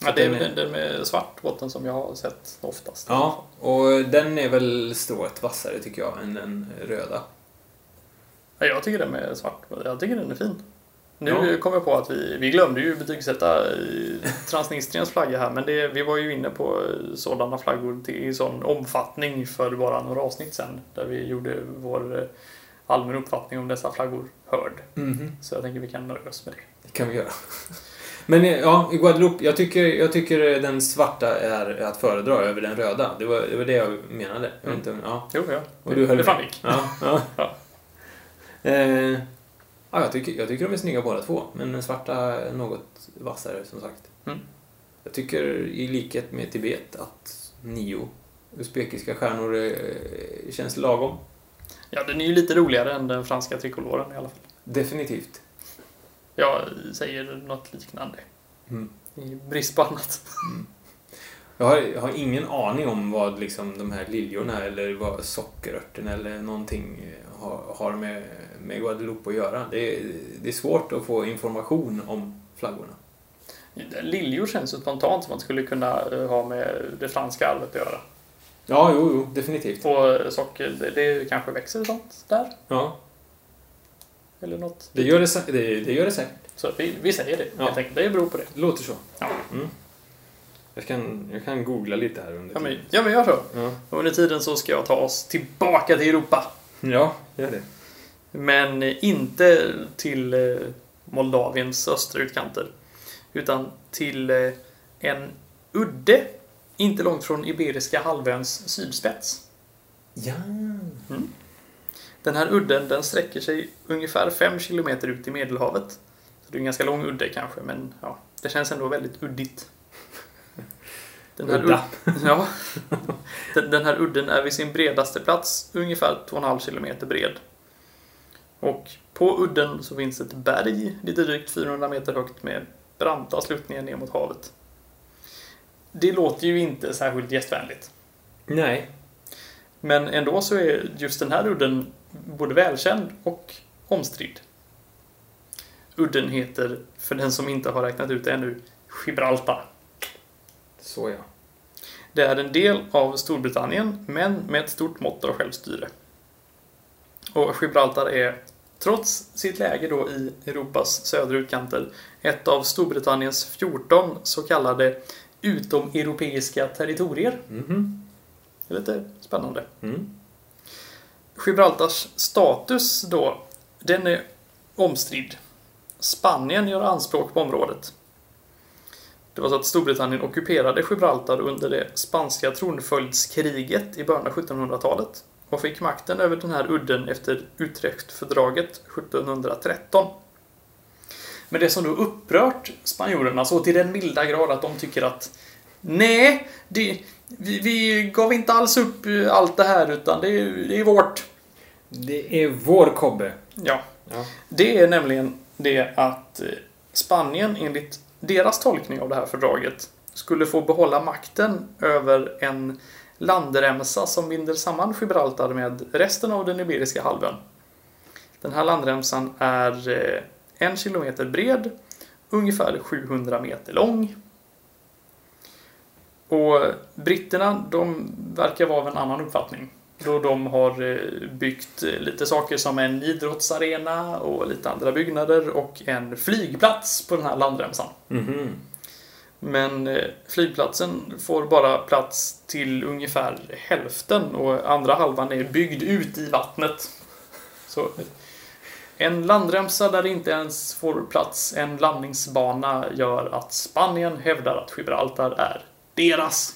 Ja, det är den den, med svart botten som jag har sett oftast. Ja, och den är väl strået vassare tycker jag än den röda. Ja, Jag tycker den med svart, jag tycker den är fin. Nu Ja. kom jag på att vi, vi glömde ju betygsätta Transnistriens flagga här, men det, vi var ju inne på eh, sådana flaggor till, i sån omfattning för bara några avsnitt sedan, där vi gjorde vår eh, allmän uppfattning om dessa flaggor hörd. Så jag tänker vi kan nöja oss med det. Det kan vi göra. Men eh, ja, Guadeloupe, jag tycker, jag tycker den svarta är att föredra över den röda. Det var det, var det jag menade. Jag vet inte, ja. Jo, ja. Och du höll det framgick. Ja, ja. Ja. Eh, ja jag, tycker, jag tycker de är snygga båda två, men den svarta är något vassare som sagt. Mm. Jag tycker i likhet med Tibet att nio usbekiska stjärnor eh, känns lagom. Ja, den är ju lite roligare än den franska trikoloren i alla fall. Definitivt. Jag säger något liknande. Mm. I brist på annat. Jag har, jag har ingen aning om vad liksom de här liljorna eller vad sockerörten eller någonting eh, har, har med, med Guadeloupe att göra. Det är, det är svårt att få information om flaggorna. Liljor känns ju spontant som man skulle kunna eh, ha med det franska arvet att göra. Ja, jo, jo, definitivt. Och eh, socker, det, det kanske växer sånt där. Ja, Eller något. det gör det, det, det, gör det säkert. Så vi, vi säger det. Ja. Jag tänker, det beror på det. Det låter så. Ja. Mm. Jag, kan, jag kan googla lite här under Ja, men, tiden. ja, men gör så. Ja, Och under tiden så ska jag ta oss tillbaka till Europa. ja gör det. Men inte till eh, Moldaviens östra utkanter. Utan till eh, en udde inte långt från Iberiska halvöns sydspets. Ja. Den här udden den sträcker sig ungefär 5 kilometer ut i Medelhavet. Så det är en ganska lång udde kanske, men ja, det känns ändå väldigt uddigt. Den här, Udda. ud- ja, den här udden är vid sin bredaste plats ungefär 2,5 kilometer bred. Och på udden så finns ett berg lite drygt 400 meter högt med branta sluttningar ner mot havet. Det låter ju inte särskilt gästvänligt. Nej. Men ändå så är just den här udden både välkänd och omstridd. Udden heter, för den som inte har räknat ut det ännu, Gibraltar. Så ja. Det är en del av Storbritannien, men med ett stort mått av självstyre. Och Gibraltar är, trots sitt läge då i Europas södra utkanter, ett av Storbritanniens 14 så kallade utomeuropeiska territorier. Mhm. Det är lite spännande. Mm. Gibraltars status då, den är omstridd. Spanien gör anspråk på området. Det var så att Storbritannien ockuperade Gibraltar under det spanska tronföljdskriget i början av 1700-talet och fick makten över den här udden efter Utrechtfördraget 1713. Men det som då upprört spanjorerna så till den milda grad att de tycker att Nej, det, vi, vi gav inte alls upp allt det här utan det, är- det är vårt. Det är vår kobbe. Ja, Ja. det är nämligen det att eh, Spanien enligt deras tolkning av det här fördraget skulle få behålla makten över en landremsa som binder samman Gibraltar med resten av den Iberiska halvön. Den här landremsan är eh, en kilometer bred, ungefär 700 meter lång. Och britterna, de verkar vara av en annan uppfattning. Då de har eh, byggt eh, lite saker som en idrottsarena och lite andra byggnader och en flygplats på den här landremsan. Mhm. Men eh, flygplatsen får bara plats till ungefär hälften och andra halvan är byggd ut i vattnet. Så en landremsa där det inte ens får plats en landningsbana gör att Spanien hävdar att Gibraltar är deras.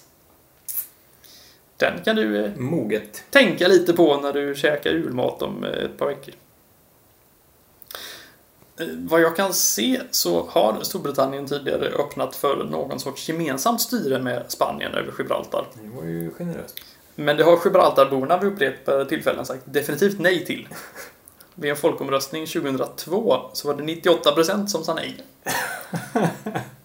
Den kan du eh, Moget. tänka lite på när du käkar julmat om eh, ett par veckor. Eh, Vad jag kan se så har Storbritannien tidigare öppnat för någon sorts gemensamt styre med Spanien över Gibraltar. Det var ju generöst. Men det har Gibraltarborna vid upprepade tillfällen sagt definitivt nej till. Vid en folkomröstning 2002 så var det 98% som sa nej.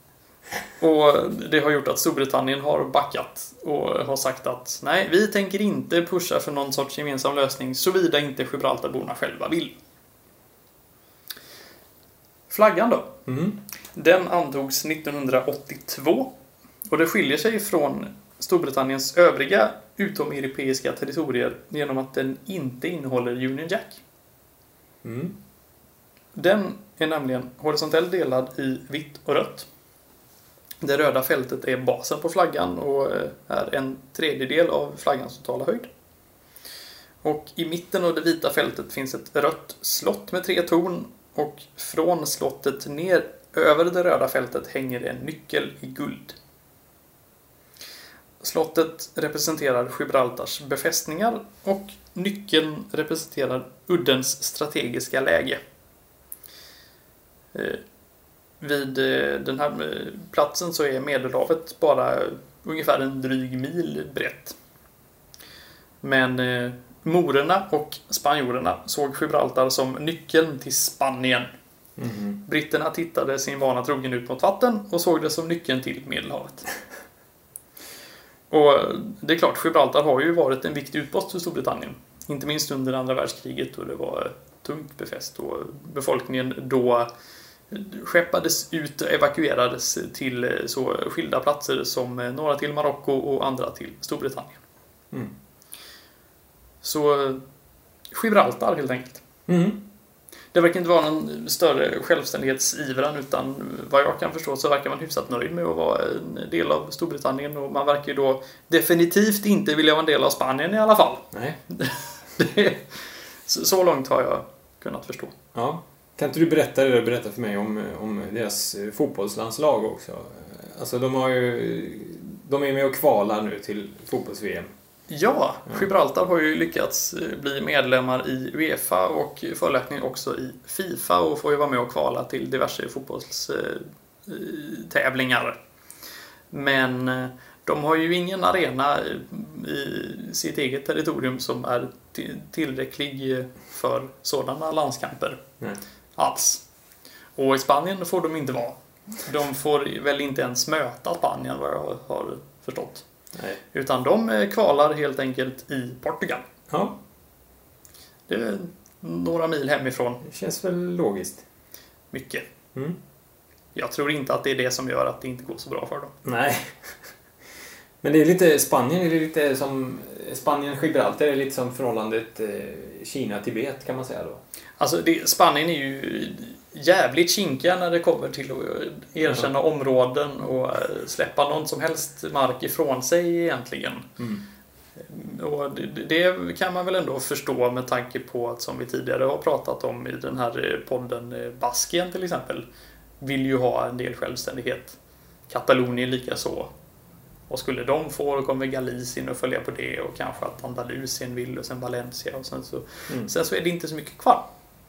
Och det har gjort att Storbritannien har backat och har sagt att nej, vi tänker inte pusha för någon sorts gemensam lösning såvida inte Gibraltarborna själva vill. Flaggan då? Mhm. Den antogs 1982 och det skiljer sig från Storbritanniens övriga utomeuropeiska territorier genom att den inte innehåller Union Jack. Mm. Den är nämligen horisontellt delad i vitt och rött. Det röda fältet är basen på flaggan och eh, är en tredjedel av flaggans totala höjd. Och i mitten av det vita fältet finns ett rött slott med tre torn och från slottet ner över det röda fältet hänger en nyckel i guld. Slottet representerar Gibraltars befästningar och nyckeln representerar uddens strategiska läge. Eh, vid eh, den här eh, platsen så är Medelhavet bara ungefär en dryg mil brett. Men eh, morerna och spanjorerna såg Gibraltar som nyckeln till Spanien. Mhm. Britterna tittade sin vana trogen ut mot vatten och såg det som nyckeln till Medelhavet. Och det är klart, Gibraltar har ju varit en viktig utpost för Storbritannien. Inte minst under andra världskriget då det var tungt befäst och befolkningen då skeppades ut och evakuerades till så skilda platser som några till Marocko och andra till Storbritannien. Mm. Så Gibraltar helt enkelt. Mhm. Det verkar inte vara någon större självständighetsivran utan vad jag kan förstå så verkar man hyfsat nöjd med att vara en del av Storbritannien och man verkar ju då definitivt inte vilja vara en del av Spanien i alla fall. Nej. Så långt har jag kunnat förstå. Ja. Kan inte du berätta det du berättade för mig om, om deras eh, fotbollslandslag också? Alltså de har ju... De är med och kvalar nu till fotbolls-VM. Ja, Gibraltar har ju lyckats eh, bli medlemmar i Uefa och följaktligen också i Fifa och får ju vara med och kvala till diverse fotbollstävlingar. Men eh, de har ju ingen arena i sitt eget territorium som är ti- tillräcklig för sådana landskamper Nej. Alls. Och i Spanien får de inte vara. De får väl inte ens möta Spanien vad jag har förstått. Nej. Utan de eh, kvalar helt enkelt i Portugal. Ja, Det är några mil hemifrån. det känns väl logiskt. Mycket. Mm. Jag tror inte att det är det som gör att det inte går så bra för dem. Nej. Men det är lite, Spanien är lite som, Spanien-Gibraltar är lite som förhållandet eh, Kina-Tibet kan man säga då. Alltså, det, Spanien är ju jävligt kinkiga när det kommer till att erkänna områden och eh, släppa någon som helst mark ifrån sig egentligen. Mm. Och det, kan man väl ändå förstå med tanke på att som vi tidigare har pratat om i den här eh, podden eh, Baskien till exempel vill ju ha en del självständighet. Katalonien lika så. Och skulle de få då kommer Galicien att följa på det och kanske att Andalusien vill och sen Valencia och sen så, Mm. sen så är det inte så mycket kvar.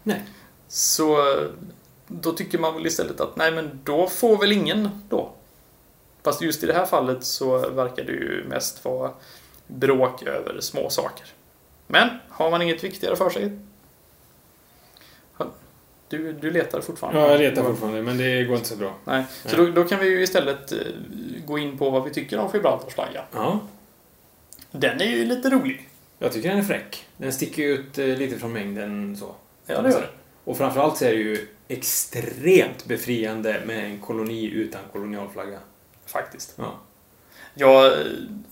Nej. Så då tycker man väl istället att nej men då får väl ingen då. Fast just i det här fallet så verkar det ju mest vara bråk över små saker. Men har man inget viktigare för sig? Du, du letar fortfarande? Ja, jag letar fortfarande, men det går inte så bra. Nej, så Nej. då, då kan vi ju istället eh, gå in på vad vi tycker om Gibraltars flagga. Ja, Den är ju lite rolig. jag tycker den är fräck. Den sticker ut eh, lite från mängden så. Ja, det gör den. Och framförallt så är det ju extremt befriande med en koloni utan kolonialflagga. Faktiskt. Ja. Jag eh,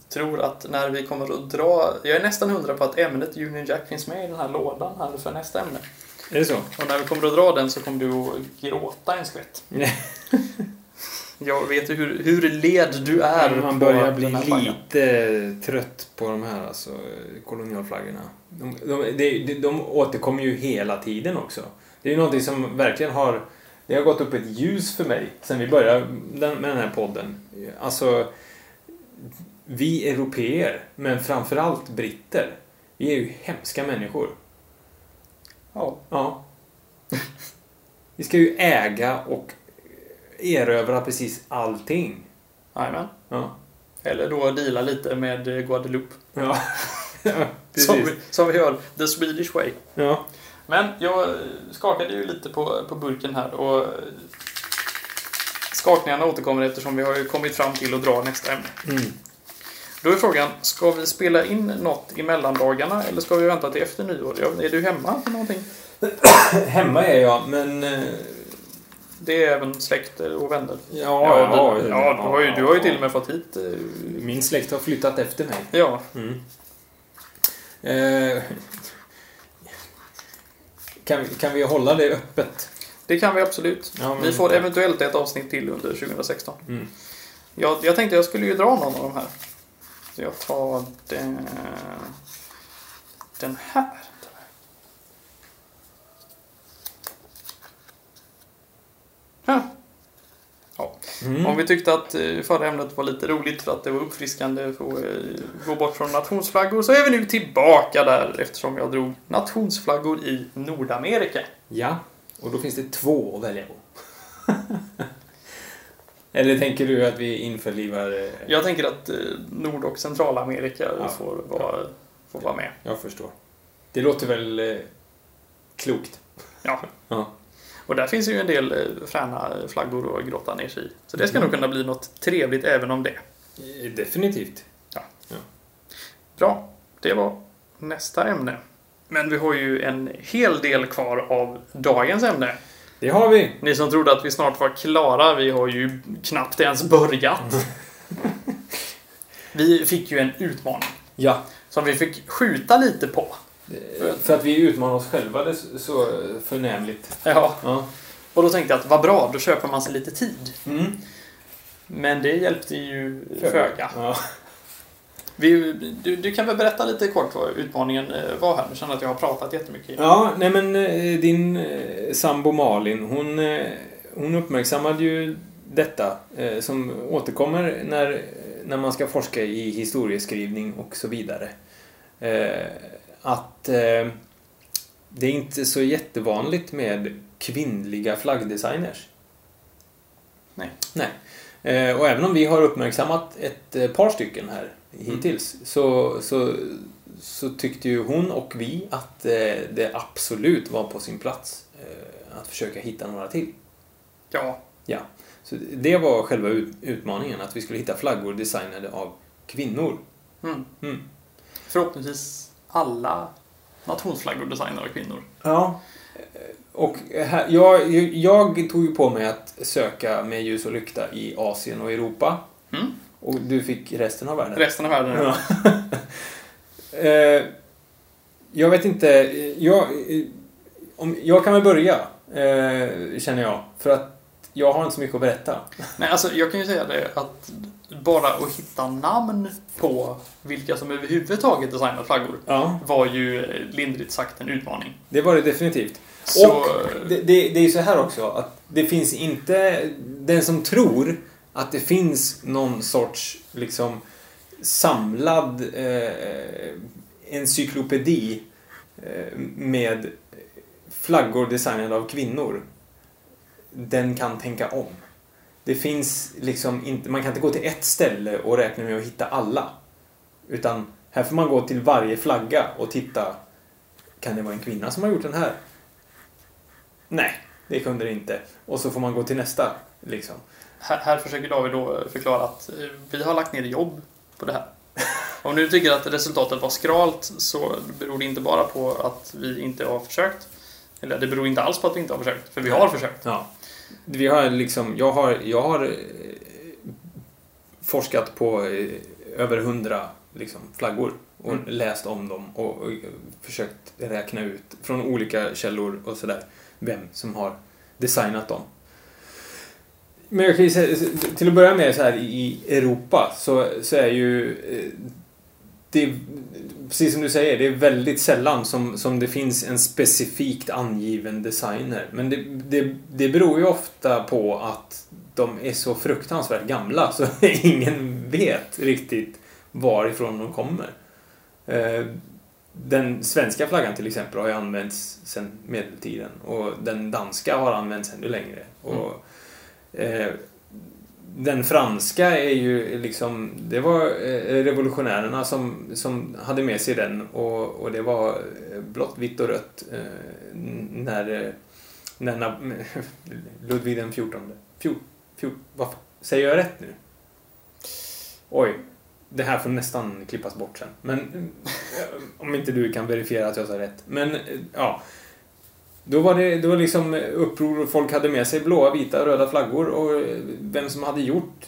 tror att när vi kommer att dra... Jag är nästan hundra på att ämnet Union Jack finns med i den här lådan här för nästa ämne. Är det så? Och när vi kommer att dra den så kommer du att gråta en skvätt. Jag vet ju hur, hur led du är Man på börjar bli flaggan. lite trött på de här alltså, kolonialflaggorna. De, de, de, de återkommer ju hela tiden också. Det är ju någonting som verkligen har... Det har gått upp ett ljus för mig sen vi började den, med den här podden. Alltså, vi europeer, men framförallt britter, vi är ju hemska människor. Ja. Ja. Vi ska ju äga och erövra precis allting. Jajamän. Ja. Eller då deala lite med Guadeloupe. Ja. Som vi, som vi gör, the Swedish way. Ja. Men jag skakade ju lite på, på burken här och skakningarna återkommer eftersom vi har ju kommit fram till att dra nästa ämne. Mm. Då är frågan, ska vi spela in något i mellandagarna eller ska vi vänta till efter nyår? Är du hemma för någonting? Hemma är jag, men... eh, Det är även släkt och vänner. Ja, ja, du, ja, du, har ju, du har ju till och med fått hit... eh, Min släkt har flyttat efter mig. Ja, Mm. Eh, kan, vi- kan vi hålla det öppet? det kan vi absolut. Ja, men- Vi får eventuellt ett avsnitt till under 2016. Mm. Jag, jag tänkte jag skulle ju dra någon av de här. Så jag tar den, den här. Ja. Ja. Mm. Om vi tyckte att eh, förra ämnet var lite roligt för att det var uppfriskande att eh, gå bort från nationsflaggor så är vi nu tillbaka där eftersom jag drog nationsflaggor i Nordamerika. Ja, och då finns det två att välja på. Eller tänker du att vi införlivar... eh, Jag tänker att Nord och Centralamerika Ja. får, vara, får vara med. Jag förstår. Det låter väl klokt. Ja. Ja. Och där finns ju en del eh, fräna flaggor att grotta ner sig i. Så det ska Mm. nog kunna bli något trevligt även om det. Eh, Definitivt. Bra, det var nästa ämne. Men vi har ju en hel del kvar av dagens ämne. Det har vi. Ni som trodde att vi snart var klara, vi har ju knappt ens börjat. Vi fick ju en utmaning Ja. som vi fick skjuta lite på. För att vi utmanar oss själva det så förnämligt. Ja, Ja. och då tänkte jag att vad bra, då köper man sig lite tid. Mm. Men det hjälpte ju föga. Ja. Vi, du, du kan väl berätta lite kort vad utmaningen eh, var här? Nu känner jag att jag har pratat jättemycket. Ja, nej men eh, din eh, sambo Malin, hon, hon uppmärksammade ju detta som återkommer när, när man ska forska i historieskrivning och så vidare. Att eh, det är inte så jättevanligt med kvinnliga flaggdesigners. Nej. Nej. Eh, och även om vi har uppmärksammat ett eh, par stycken här hittills så, så, så tyckte ju hon och vi att eh, det absolut var på sin plats eh, att försöka hitta några till. Ja, Ja. Så det var själva ut, utmaningen, att vi skulle hitta flaggor designade av kvinnor. mm. Mm. förhoppningsvis alla nationsflaggor designade av kvinnor. Ja. Och här, jag, jag tog ju på mig att söka med ljus och lykta i Asien och Europa. Mm. Och du fick resten av världen? Resten av världen. Ja. Eh, jag vet inte. Jag, eh, om, jag kan väl börja, eh, känner jag. För att jag har inte så mycket att berätta. Nej, alltså jag kan ju säga det att bara att hitta namn på vilka som överhuvudtaget designar flaggor Ja, var ju lindrigt sagt en utmaning. det var det definitivt. Så, Och det, det, det är ju så här också att det finns inte... Den som tror att det finns någon sorts liksom samlad eh, encyklopedi eh, med flaggor designade av kvinnor. Den kan tänka om. Det finns liksom inte... Man kan inte gå till ett ställe och räkna med att hitta alla. Utan här får man gå till varje flagga och titta. Kan det vara en kvinna som har gjort den här? Nej, det kunde det inte. Och så får man gå till nästa. Liksom. här, här försöker David då förklara att eh, vi har lagt ner jobb på det här. Om du tycker att resultatet var skralt så beror det inte bara på att vi inte har försökt. Eller det beror inte alls på att vi inte har försökt, för vi har försökt. Ja. Vi har liksom, jag har, jag har eh, forskat på eh, över hundra liksom, flaggor och Mm. läst om dem och, och försökt räkna ut från olika källor och sådär vem som har designat dem. Men jag kan ju säga, till att börja med så här i Europa så, så är ju det, precis som du säger, det är väldigt sällan som, som det finns en specifikt angiven designer. Men det, det, det beror ju ofta på att de är så fruktansvärt gamla så ingen vet riktigt varifrån de kommer. Eh, Den svenska flaggan till exempel har ju använts sedan medeltiden och den danska har använts ännu längre. Och, eh, den franska är ju liksom, det var eh, revolutionärerna som, som hade med sig den och, och det var eh, blått, vitt och rött eh, när, eh, när Ludvig den fjortonde, Fjort... Fjort... vad säger jag rätt nu? Oj, det här får nästan klippas bort sen. Men om inte du kan verifiera att jag sa rätt. Men eh, ja, då var det, det var liksom uppror och folk hade med sig blåa, vita och röda flaggor och eh, vem som hade gjort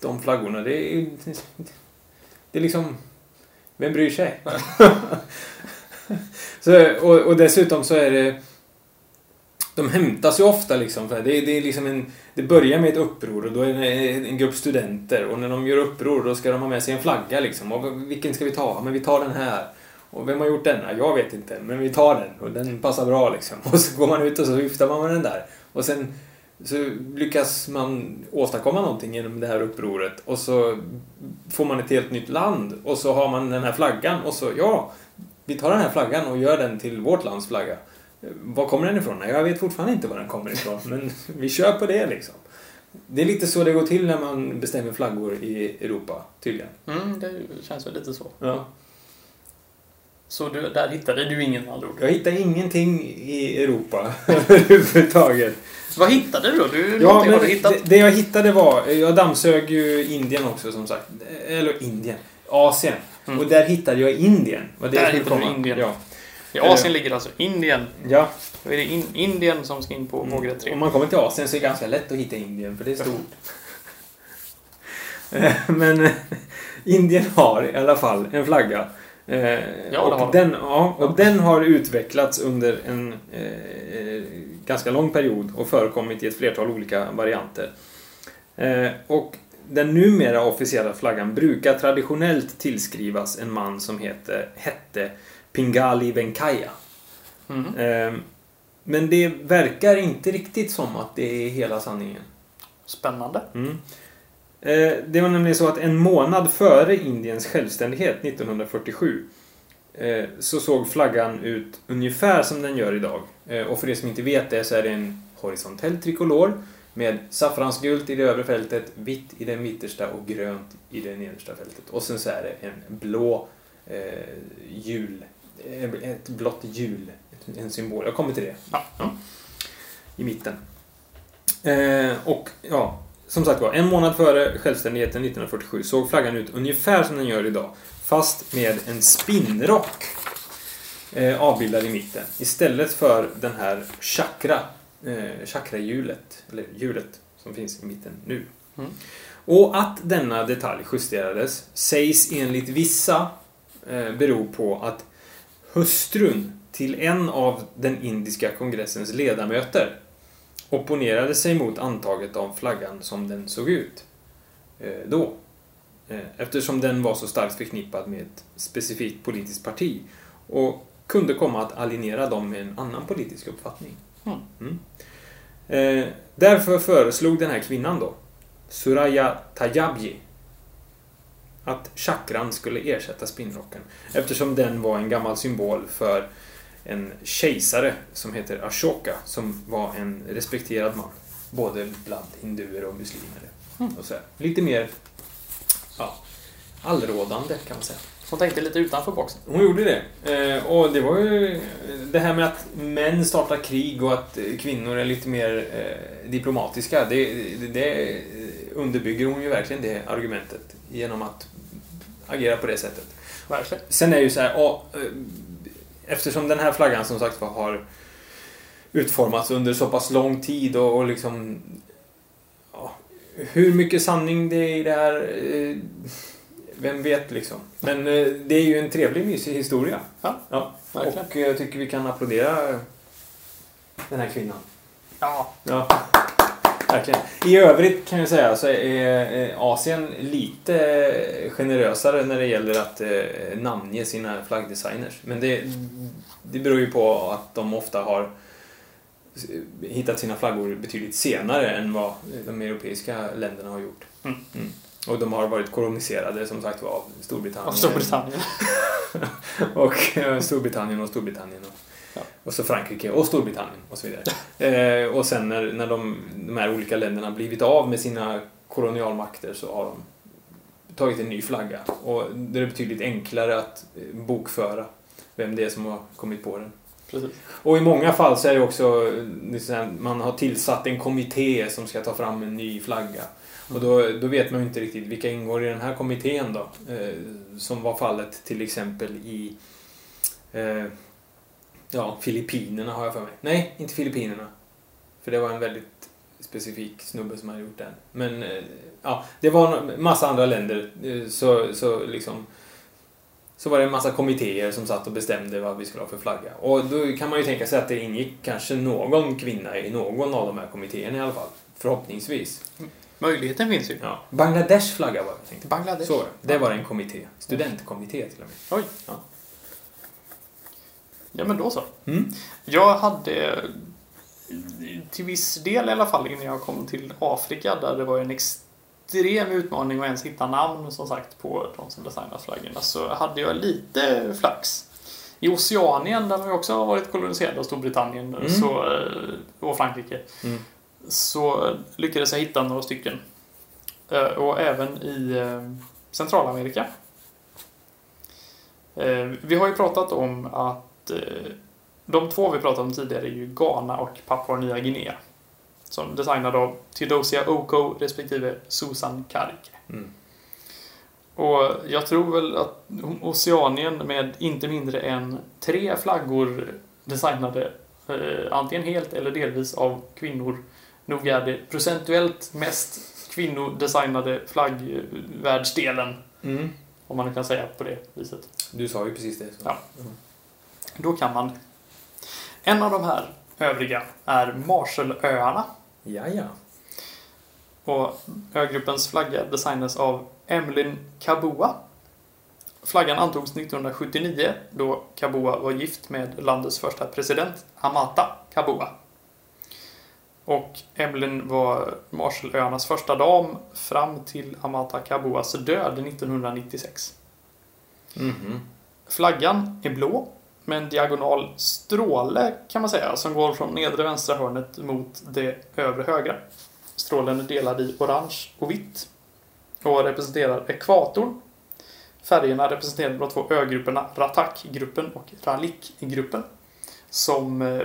de flaggorna, det är det är liksom vem bryr sig? så, och, och dessutom så är det de hämtas ju ofta liksom. För det, det, är liksom en, det börjar med ett uppror och då är det en grupp studenter och när de gör uppror då ska de ha med sig en flagga liksom. Och vilken ska vi ta? Men vi tar den här. Och vem har gjort denna? Jag vet inte, men vi tar den och den passar bra liksom. Och så går man ut och så viftar man med den där. Och sen så lyckas man åstadkomma någonting genom det här upproret och så får man ett helt nytt land och så har man den här flaggan och så, ja, vi tar den här flaggan och gör den till vårt lands flagga. Var kommer den ifrån? Jag vet fortfarande inte var den kommer ifrån, men vi kör på det liksom. Det är lite så det går till när man bestämmer flaggor i Europa, tydligen. Mm, det känns väl lite så. Ja. Så du, där hittade du ingen med andra ord. Jag hittar ingenting i Europa överhuvudtaget. Vad hittade du då? Du, Ja, men du hittat? det, det jag hittade var, jag dammsög ju Indien också som sagt. Eller Indien, Asien. Mm. Och där hittade jag Indien. Var det Där hittade du komma. Indien. Ja. I Asien ligger alltså Indien. ja. Då är det in, Indien som ska in på Mm. vågrätt 3. Om man kommer till Asien så är det ganska lätt att hitta Indien, för det är stort. Eh, Men eh, Indien har i alla fall en flagga. Eh, det och, den, ja, och den har utvecklats under en eh, ganska lång period och förekommit i ett flertal olika varianter. Eh, och den numera officiella flaggan brukar traditionellt tillskrivas en man som heter, hette Pingali Venkaya. Mhm. Eh, Men det verkar inte riktigt som att det är hela sanningen. Spännande. Mm. Eh, Det var nämligen så att en månad före Indiens självständighet 1947 eh, så såg flaggan ut ungefär som den gör idag. Eh, Och för er som inte vet det så är det en horisontell trikolor med saffransgult i det övre fältet, vitt i det mittersta och grönt i det nedersta fältet. Och sen så är det en blå eh, hjul, eh, ett blått hjul, en symbol. Jag kommer till det Ja. ja. i mitten. Eh, och ja, som sagt var, en månad före självständigheten 1947 såg flaggan ut ungefär som den gör idag. Fast med en spinnrock eh, avbildad i mitten. Istället för den här chakra, eh, chakrahjulet, eller hjulet som finns i mitten nu. Mm. Och att denna detalj justerades sägs enligt vissa eh, bero på att hustrun till en av den indiska kongressens ledamöter opponerade sig mot antaget av flaggan som den såg ut eh, då. Eh, eftersom den var så starkt förknippad med ett specifikt politiskt parti och kunde komma att alienera dem med en annan politisk uppfattning. Mm. Mm. Eh, därför föreslog den här kvinnan då, Suraya Tajabji, att chakran skulle ersätta spinnrocken eftersom den var en gammal symbol för en kejsare som heter Ashoka som var en respekterad man. Både bland hinduer och muslimer. Mm. Och så här. Lite mer ja, allrådande kan man säga. Hon tänkte lite utanför boxen. Hon gjorde det. Eh, och det var ju det här med att män startar krig och att eh, kvinnor är lite mer eh, diplomatiska. Det, det, det underbygger hon ju verkligen det argumentet genom att agera på det sättet. Verkligen. Sen är det ju så här, eh, eftersom den här flaggan som sagt var har utformats under så pass lång tid och, och liksom ja, hur mycket sanning det är i det här eh, vem vet liksom. Men eh, det är ju en trevlig mysig historia. Ja, ja. verkligen. Och eh, jag tycker vi kan applådera den här kvinnan. Ja, Ja, verkligen. I övrigt kan jag säga så är eh, Asien lite generösare när det gäller att eh, namnge sina flaggdesigners. Men det, det beror ju på att de ofta har hittat sina flaggor betydligt senare än vad de europeiska länderna har gjort. Mm. Och de har varit koloniserade som sagt var av Storbritannien. av Storbritannien. och eh, Storbritannien och Storbritannien. Och, Ja. och så Frankrike och Storbritannien och så vidare. eh, och sen när, när de, de här olika länderna blivit av med sina kolonialmakter så har de tagit en ny flagga. Och det är betydligt enklare att eh, bokföra vem det är som har kommit på den. Precis. Och i många fall så är det också eh, man har tillsatt en kommitté som ska ta fram en ny flagga. Och då, då vet man ju inte riktigt vilka ingår i den här kommittén då. Eh, som var fallet till exempel i eh, ja, Filippinerna har jag för mig. Nej, inte Filippinerna. För det var en väldigt specifik snubbe som hade gjort den. Men eh, ja, det var en massa andra länder. Eh, så, så liksom så var det en massa kommittéer som satt och bestämde vad vi skulle ha för flagga. Och då kan man ju tänka sig att det ingick kanske någon kvinna i någon av de här kommittéerna i alla fall. Förhoppningsvis. Möjligheten finns ju. Ja. Bangladesh flagga var det. Bangladesh. Så. Det var en kommitté. Studentkommitté till och med. Oj. Ja. Ja, men då så. Mm. Jag hade till viss del i alla fall innan jag kom till Afrika där det var en extrem utmaning att ens hitta namn som sagt på de som designat flaggorna så hade jag lite flax. I Oceanien där vi också har varit koloniserade av Storbritannien Mm. så, eh, och Frankrike Mm. så lyckades jag hitta några stycken. Eh, Och även i eh, Centralamerika. Vi har ju pratat om att eh, de två vi pratade om tidigare är ju Ghana och Papua Nya Guinea. Som designade av Theodosia Oko respektive Susan Karike. Mm. Och jag tror väl att Oceanien med inte mindre än tre flaggor designade eh, antingen helt eller delvis av kvinnor. Nog är det procentuellt mest kvinnodesignade flaggvärldsdelen. Mm. Om man kan säga på det viset. Du sa ju precis det. Så. Ja. Då kan man. En av de här övriga är Marshallöarna. Ja, ja. Och ögruppens flagga designades av Emlyn Kabua. Flaggan antogs 1979 då Kabua var gift med landets första president, Amata Kabua. Och Emlyn var Marshallöarnas första dam fram till Amata Kabuas död 1996. Mhm. Flaggan är blå med en diagonal stråle kan man säga som går från nedre vänstra hörnet mot det övre högra. Strålen är delad i orange och vitt och representerar ekvatorn. Färgerna representerar de två ögrupperna Ratak-gruppen och Ralik-gruppen som eh,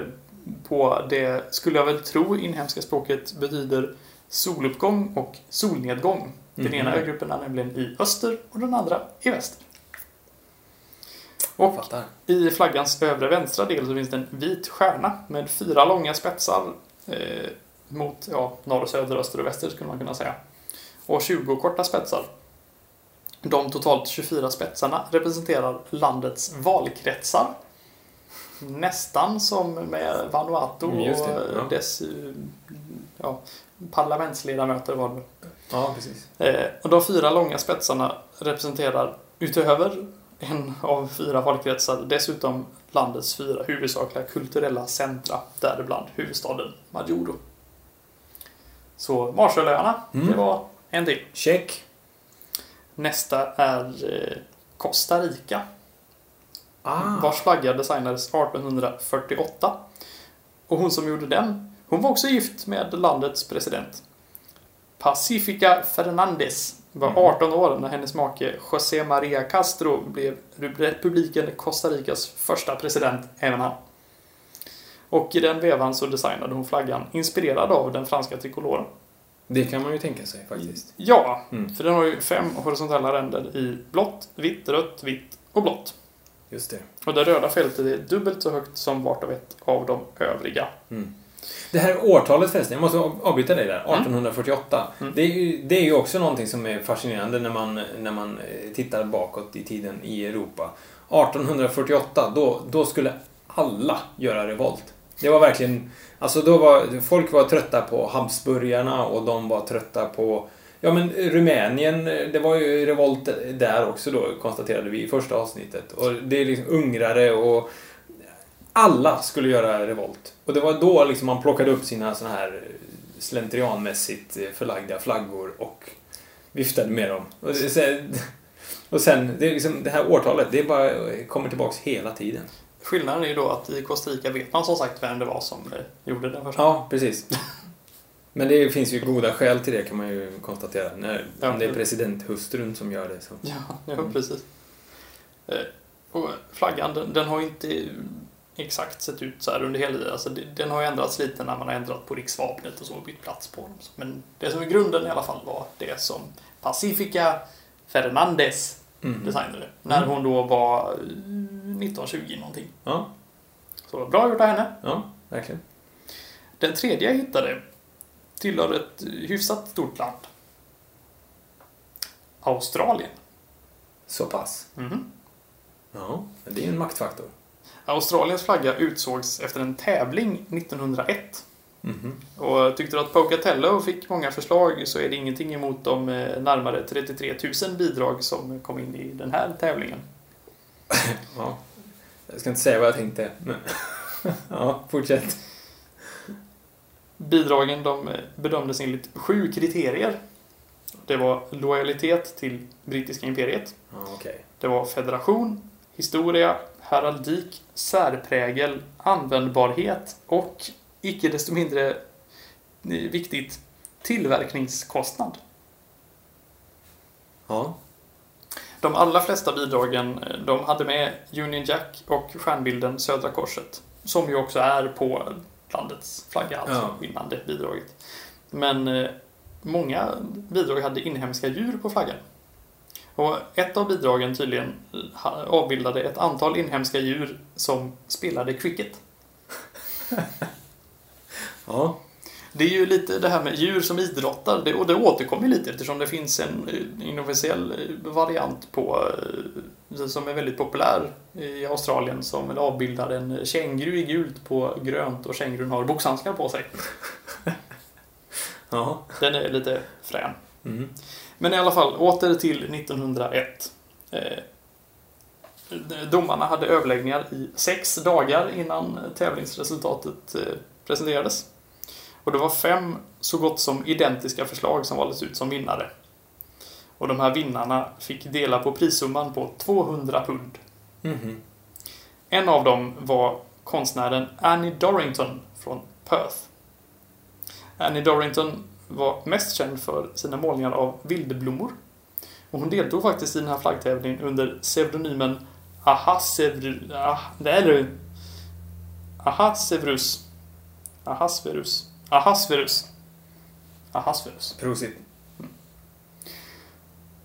på det, skulle jag väl tro, inhemska språket betyder soluppgång och solnedgång. Den Mhm. ena ögruppen är nämligen i öster och den andra i väster. Och Fattar. i flaggans övre vänstra del så finns det en vit stjärna med fyra långa spetsar eh, mot ja, norr, söder, öster och väster skulle man kunna säga. och 20 korta spetsar. De totalt 24 spetsarna representerar landets valkretsar. Nästan som med Vanuatu Mm, just det, och ja. dess ja, parlamentsledamöter var det. Ja, precis. Eh, och de fyra långa spetsarna representerar utöver en av fyra valkretsar dessutom landets fyra huvudsakliga kulturella centra, däribland huvudstaden Majuro. Så Marshallöarna, Mm. det var en till. Check. Nästa är eh, Costa Rica, Ah. vars flagga designades 1848. Och hon som gjorde den, hon var också gift med landets president. Pacifica Fernandez var Mhm. 18 år när hennes make José María Castro blev republiken Costa Ricas första president, även han. Och i den vevan så designade hon flaggan inspirerad av den franska trikoloren. Det kan man ju tänka sig faktiskt. Ja, Mm. för den har ju fem horisontella ränder i blått, vitt, rött, vitt och blått. Just det. Och det röda fältet är dubbelt så högt som vart och ett av de övriga. Mm. Det här årtalet förresten, jag måste av- avbryta dig där. 1848. Mm. Det, är ju, det är ju också någonting som är fascinerande när man, när man eh, tittar bakåt i tiden i Europa. 1848, då, då skulle alla göra revolt. Det var verkligen... Alltså då var... Folk var trötta på Habsburgarna och de var trötta på... Ja men Rumänien, eh, det var ju revolt där också då, konstaterade vi i första avsnittet. Och det är liksom ungrare och alla skulle göra revolt. Och det var då liksom man plockade upp sina såna här slentrianmässigt förlagda flaggor och viftade med dem. Och sen, och sen det, är liksom, det här årtalet, det bara kommer tillbaks hela tiden. Skillnaden är ju då att i Costa Rica vet man som sagt vem det var som eh, gjorde den första. Ja, precis. Men det finns ju goda skäl till det kan man ju konstatera. När, Ja. om det är presidenthustrun som gör det så. Ja, ja Mm. precis. Eh, Och flaggan, den, den har inte exakt sett ut så här under hela alltså, det- Den har ju ändrats lite när man har ändrat på riksvapnet och så och bytt plats på dem. Men det som i grunden i alla fall var det som Pacifica Fernandez Mm. designade. När hon då var eh, 1920 någonting. Ja, Så bra gjort av henne. ja, verkligen. Den tredje jag hittade tillhör ett hyfsat stort land. Australien. Så pass. Mhm. Ja, det är en maktfaktor. Australiens flagga utsågs efter en tävling 1901. Mhm. Och tyckte du att Pocatello fick många förslag så är det ingenting emot de eh, närmare 33 000 bidrag som kom in i den här tävlingen. Ja. Jag ska inte säga vad jag tänkte, men... ja, fortsätt. Bidragen de eh, bedömdes enligt sju kriterier. Det var lojalitet till brittiska imperiet. Okej. Det var federation, historia, heraldik, särprägel, användbarhet och icke desto mindre viktigt tillverkningskostnad. Ja. De allra flesta bidragen eh, de hade med Union Jack och stjärnbilden Södra Korset. Som ju också är på landets flagga, alltså Ja. vinnande bidraget. Men eh, många bidrag hade inhemska djur på flaggan. Och ett av bidragen tydligen eh, avbildade ett antal inhemska djur som spelade cricket. Ja. Det är ju lite det här med djur som idrottar, det, och det återkommer lite eftersom det finns en eh, inofficiell eh, variant på som är väldigt populär i Australien som avbildar en känguru i gult på grönt och kängurun har boxhandskar på sig. Ja. Den är lite frän. Mm. Men i alla fall, åter till 1901. Eh, Domarna hade överläggningar i sex dagar innan tävlingsresultatet eh, presenterades. Och det var fem så gott som identiska förslag som valdes ut som vinnare. Och de här vinnarna fick dela på prissumman på 200 pund. Mhm. En av dem var konstnären Annie Dorrington från Perth. Annie Dorrington var mest känd för sina målningar av vildblommor. Och hon deltog faktiskt i den här flaggtävlingen under pseudonymen Ahasverus. Ah, det är det. Ahasverus. Ahasverus. Ahasverus. Prosit.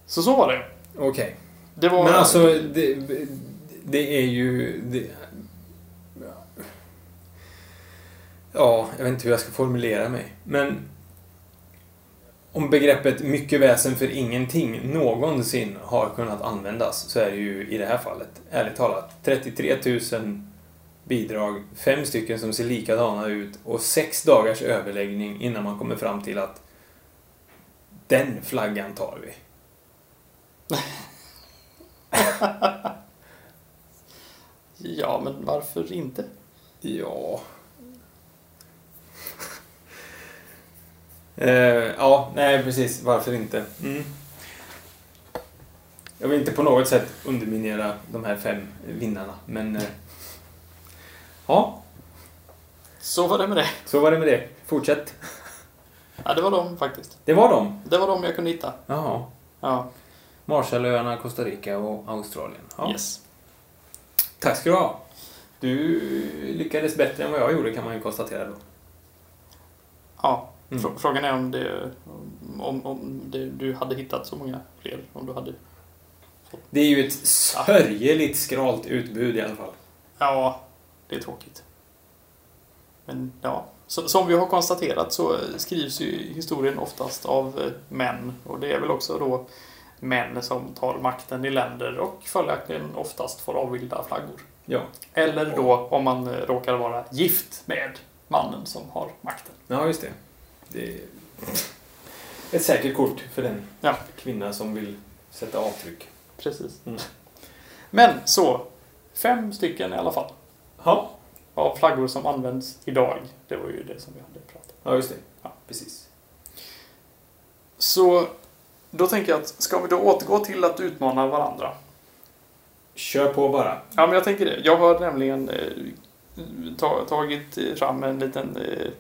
Så så var det. Okej. Det var... Men alltså, det, det är ju... Det, ja, jag vet inte hur jag ska formulera mig. Men om begreppet mycket väsen för ingenting någonsin har kunnat användas så är det ju i det här fallet, ärligt talat, 33 000 bidrag, fem stycken som ser likadana ut och sex dagars överläggning innan man kommer fram till att den flaggan tar vi. Ja, men varför inte? Ja... eh, ja, nej precis. Varför inte? Mm. Jag vill inte på något sätt underminera de här fem vinnarna, men... Eh, ja, Så var det med det. så var det med det. Fortsätt. Ja, det var de faktiskt. Det var dem. Det var de jag kunde hitta. Jaha. Ja, Marshallöarna, Costa Rica och Australien. Ja. yes. Tack ska du ha. Du lyckades bättre än vad jag gjorde kan man ju konstatera då. Ja, Mm. Frå- Frågan är om, det, om, om det, du hade hittat så många fler. Om du hade... Det är ju ett sörjeligt skralt utbud i alla fall. Ja, det är tråkigt. Men ja, som vi har konstaterat så skrivs ju historien oftast av eh, män. Och det är väl också då män som tar makten i länder och följaktligen oftast får avbilda flaggor. Ja. Eller då om man eh, råkar vara gift med mannen som har makten. Ja, just det. Det är ett säkert kort för den Ja. kvinna som vill sätta avtryck. Precis. Mm. Men så, fem stycken i alla fall. Ja. Av flaggor som används idag. Det var ju det som vi hade pratat om. Ja, just det. Ja. Precis. Så då tänker jag att ska vi då återgå till att utmana varandra? Kör på bara. Ja, men jag tänker det. Jag har nämligen eh, ta, tagit fram en liten eh,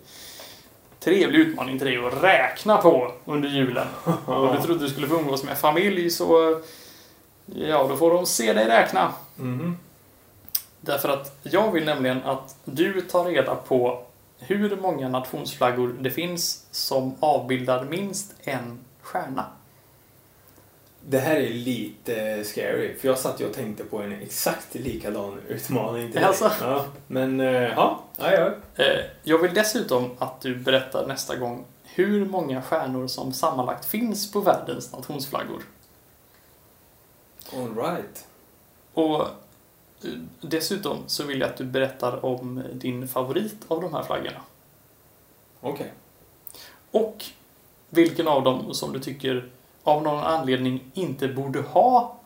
trevlig utmaning till dig att räkna på under julen. Och du trodde du skulle få umgås med familj så ja, då får de se dig räkna. Mhm. Därför att jag vill nämligen att du tar reda på hur många nationsflaggor det finns som avbildar minst en stjärna. Det här är lite scary, för jag satt ju och tänkte på en exakt likadan utmaning till dig. Alltså? Ja, men eh, ja, ja, ja. Eh, Jag vill dessutom att du berättar nästa gång hur många stjärnor som sammanlagt finns på världens nationsflaggor. All right. Och eh, dessutom så vill jag att du berättar om din favorit av de här flaggorna. Okej. Och vilken av dem som du tycker av någon anledning inte borde ha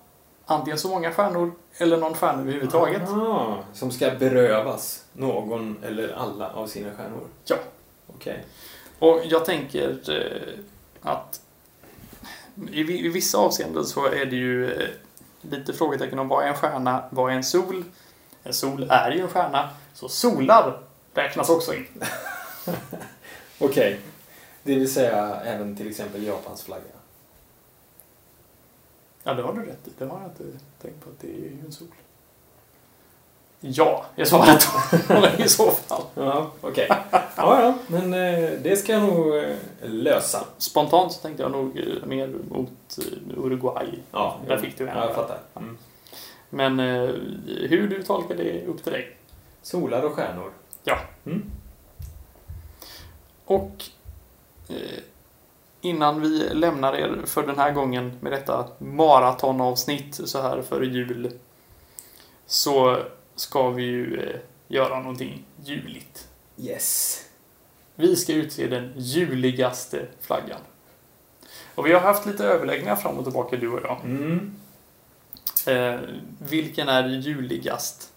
antingen så många stjärnor eller någon stjärna överhuvudtaget. Ah, som ska berövas någon eller alla av sina stjärnor. Ja. Okej. Och jag tänker eh, att i, vi- i vissa avseenden så är det ju eh, lite frågetecken om vad är en stjärna, vad är en sol? En sol är ju en stjärna, så solar räknas också in. Okej. Det vill säga även till exempel Japans flagga. Ja, det har du rätt i. Det har jag inte tänkt på att det är ju en sol. Ja, jag svarat då i så fall. Ja, okej. ja, ja, men eh, det ska jag nog eh, lösa. Spontant så tänkte jag nog eh, mer mot Uruguay. Ja, Där fick du en. Ja, jag fattar. Mm. Men hur du tolkar det är upp till dig. Solar och stjärnor. Ja. Mm. Och innan vi lämnar er för den här gången med detta maratonavsnitt så här före jul så ska vi ju eh, göra någonting juligt. Yes. Vi ska utse den juligaste flaggan. Och vi har haft lite överläggningar fram och tillbaka du och jag. Mm. Eh, vilken är juligast?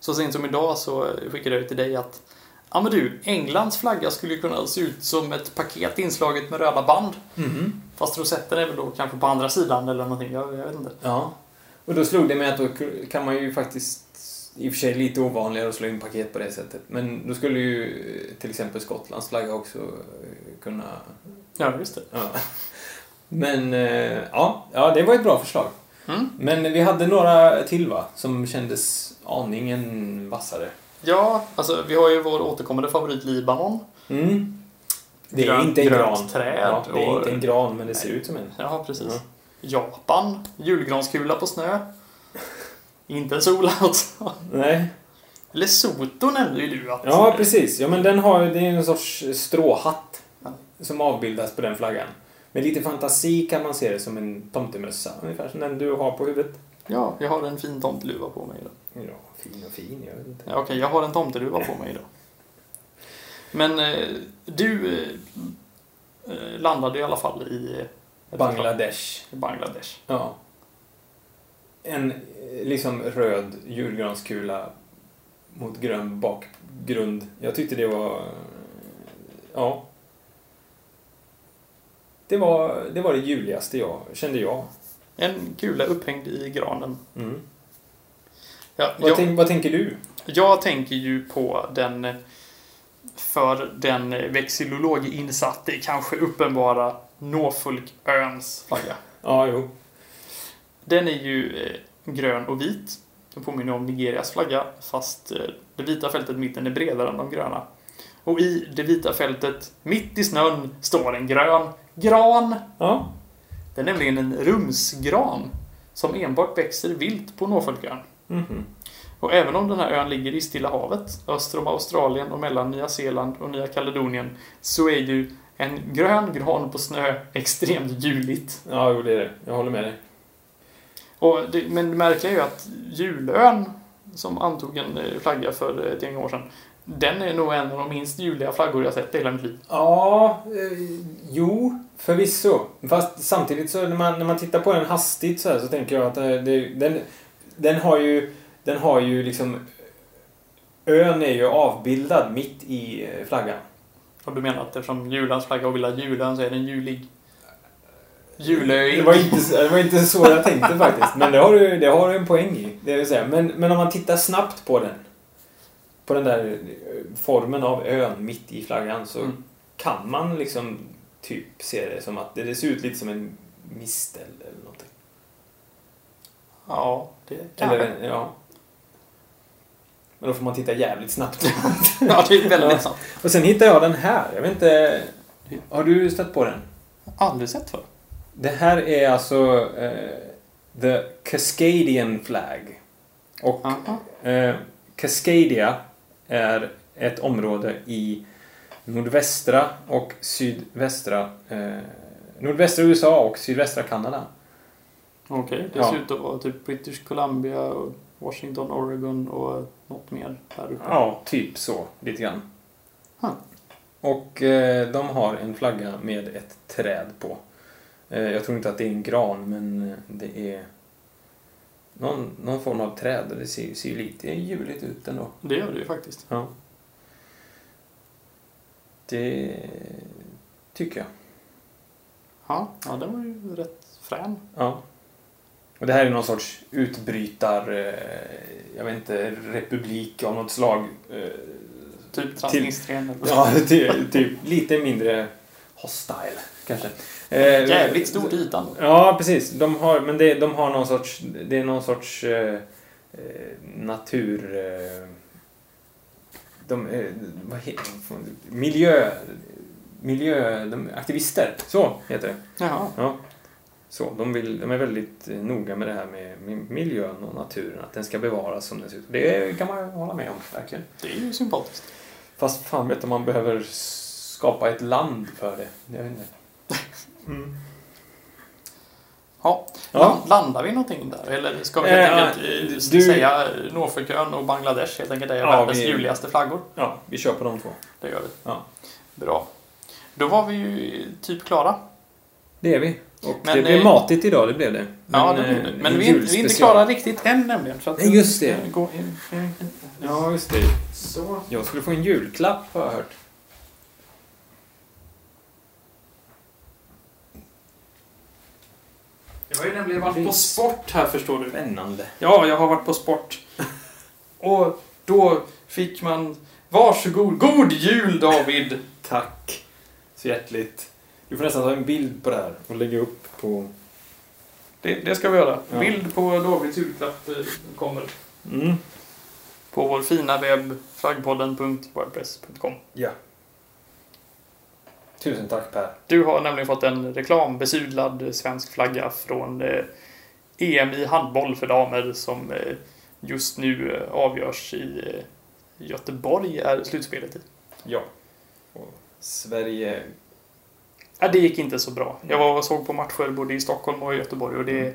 Så sent som idag så skickade jag till dig att Ja men du, Englands flagga skulle kunna se ut som ett paket inslaget med röda band. Mhm. Fast rosetten är väl då kanske på andra sidan eller någonting, jag, jag vet inte. Ja. Och då slog det mig att då kan man ju faktiskt i och för sig lite ovanligare att slå in paket på det sättet. Men då skulle ju till exempel Skottlands flagga också eh, kunna... Ja, just det. Ja. Men eh, ja, ja, det var ett bra förslag. Mm. Men vi hade några till va? Som kändes aningen vassare. Ja, alltså vi har ju vår återkommande favorit Libanon. Mm. Det är Grönt- inte en gran. träd Ja, det är och- inte en gran, men det ser ut som en. Ja, precis. Ja. Japan, julgranskula på snö. Inte en sol alltså. Nej. Lesotho nämnde ju du att... Ja, precis. Ja, men den har ju, det är en sorts stråhatt Ja. som avbildas på den flaggan. Med lite fantasi kan man se det som en tomtemössa, ungefär som den du har på huvudet. Ja, jag har en fin tomteluva på mig idag. Ja, fin och fin, jag vet inte. Ja, Okej, jag har en tomteluva på mig idag. Men eh, du eh, landade i alla fall i eh, Bangladesh. i Bangladesh. Ja. En eh, liksom röd julgranskula mot grön bakgrund. Jag tyckte det var... eh, Ja. Det var det, var det juligaste jag, kände jag. En kula upphängd i granen. Mm. Ja, Vad, jag, tänk, vad tänker du? jag tänker ju på den för den eh, vexillologinsatte kanske uppenbara Norfolköns flagga. Ja, jo. Den är ju eh, grön och vit. Den påminner om Nigerias flagga fast eh, det vita fältet i mitten är bredare än de gröna. Och i det vita fältet, mitt i snön, står en grön gran. Ja. Det är nämligen en rumsgran som enbart växer vilt på Norfolkön. Mhm. Och även om den här ön ligger i Stilla havet, öster om Australien och mellan Nya Zeeland och Nya Kaledonien, så är ju en grön gran på snö extremt juligt. Ja, jo, det är det. Jag håller med dig. Och det, men det märkliga är ju att julön, som antog en eh, flagga för ett gäng år sedan, den är nog en av de minst juliga flaggor jag sett i hela mitt liv. Ja, eh, jo, förvisso. Fast samtidigt så när man, när man tittar på den hastigt så här så tänker jag att eh, det, den, den har ju, den har ju liksom Ön är ju avbildad mitt i eh, flaggan. Och du menar att eftersom julans flagga avbildar julön så är den julig? Julöig? Det var inte, det var inte så jag tänkte faktiskt. Men det har du, det har du en poäng i. Det vill säga. Men, men om man tittar snabbt på den. På den där eh, formen av ön mitt i flaggan så Mm. kan man liksom typ se det som att det, det ser ut lite som en mistel eller någonting. Ja, det kanske. Eller, en- ja. Men då får man titta jävligt snabbt. Ja, det är väldigt Ja. sant. Och sen hittar jag den här. Jag vet inte... Har du stött på den? Aldrig sett för. Det här är alltså eh, The Cascadian Flag. Och eh, Cascadia är ett område i nordvästra och sydvästra eh, nordvästra USA och sydvästra Kanada. Okej, det Ja. ser ut att vara typ British Columbia, och Washington, Oregon och något mer där uppe. Ja, typ så. Lite grann. Huh. Och eh, de har en flagga med ett träd på. Eh, jag tror inte att det är en gran, men eh, det är någon, någon form av träd. Det ser, ser ju lite juligt ut ändå. Det gör det ju faktiskt. Ja. Det tycker jag. Ja, ja den var ju rätt frän. Ja. Och det här är någon sorts utbrytar, eh, jag vet inte, republik av något slag. Eh, Typ Transnistrien ja, typ, typ lite mindre hostile, kanske. Eh, Jävligt stor till ytan. Ja, precis. De har, men det, de har någon sorts, det är någon sorts eh, natur... Eh, de, vad heter? Miljö... Miljö... De, aktivister. Så heter det. Jaha. Ja. Så, de, vill, de är väldigt eh, noga med det här med, miljön och naturen. Att den ska bevaras som den ser ut. Det kan man hålla med om, verkligen. Det är ju sympatiskt. Fast fan vet om man behöver skapa ett land för det. Jag vet inte. Mm. Ja. Ja. Land- Landar vi någonting där? Eller ska vi helt Eh, enkelt eh, du- säga Norfolkön och Bangladesh helt enkelt är Ja, världens vi- juligaste flaggor? Ja, vi kör på de två. Det gör vi. Ja. Bra. Då var vi ju typ klara. Det är vi. Och Men, det blev eh, matigt idag, det blev det. ja, det eh, blir det. Men en vi, är- vi är inte klara riktigt än nämligen. Så att Nej, just det. Gå in, Ja, just det. så. Jag skulle få en julklapp, har jag hört. Jag har ju nämligen varit på sport här förstår du. Spännande. Ja, jag har varit på sport. Och då fick man Varsågod. God jul David! Tack. Så hjärtligt. Du får nästan ta en bild på det här och lägga upp på... Det, det ska vi göra. Ja. Bild på Davids julklapp eh, kommer Mm. på vår fina webb flaggpodden.wordpress.com. Ja. Tusen tack Per. Du har nämligen fått en reklambesudlad svensk flagga från eh, EM i handboll för damer som eh, just nu avgörs i Göteborg är slutspelet i. Ja. Och Sverige... Ja, det gick inte så bra. Jag var och såg på matcher både i Stockholm och i Göteborg och det...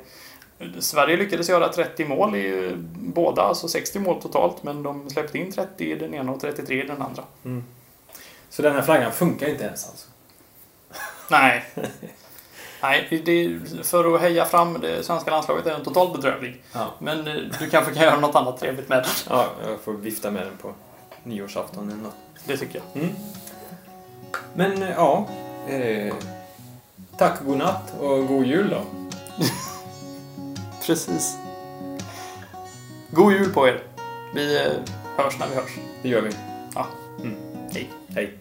Sverige lyckades göra 30 mål i båda, alltså 60 mål totalt, men de släppte in 30 i den ena och 33 i den andra. Så den här flaggan funkar inte ens alltså? Nej. Nej, det, för att heja fram det svenska landslaget är den totalt bedrövlig. Ja. Men eh, du kanske kan göra något annat trevligt med den. Ja, jag får vifta med den på nyårsafton eller något. Det tycker jag. Men eh, ja. Eh, tack, godnatt och god jul då. Precis. God jul på er. Vi eh, hörs när vi hörs. Det gör vi. Ja. Hej. Hej.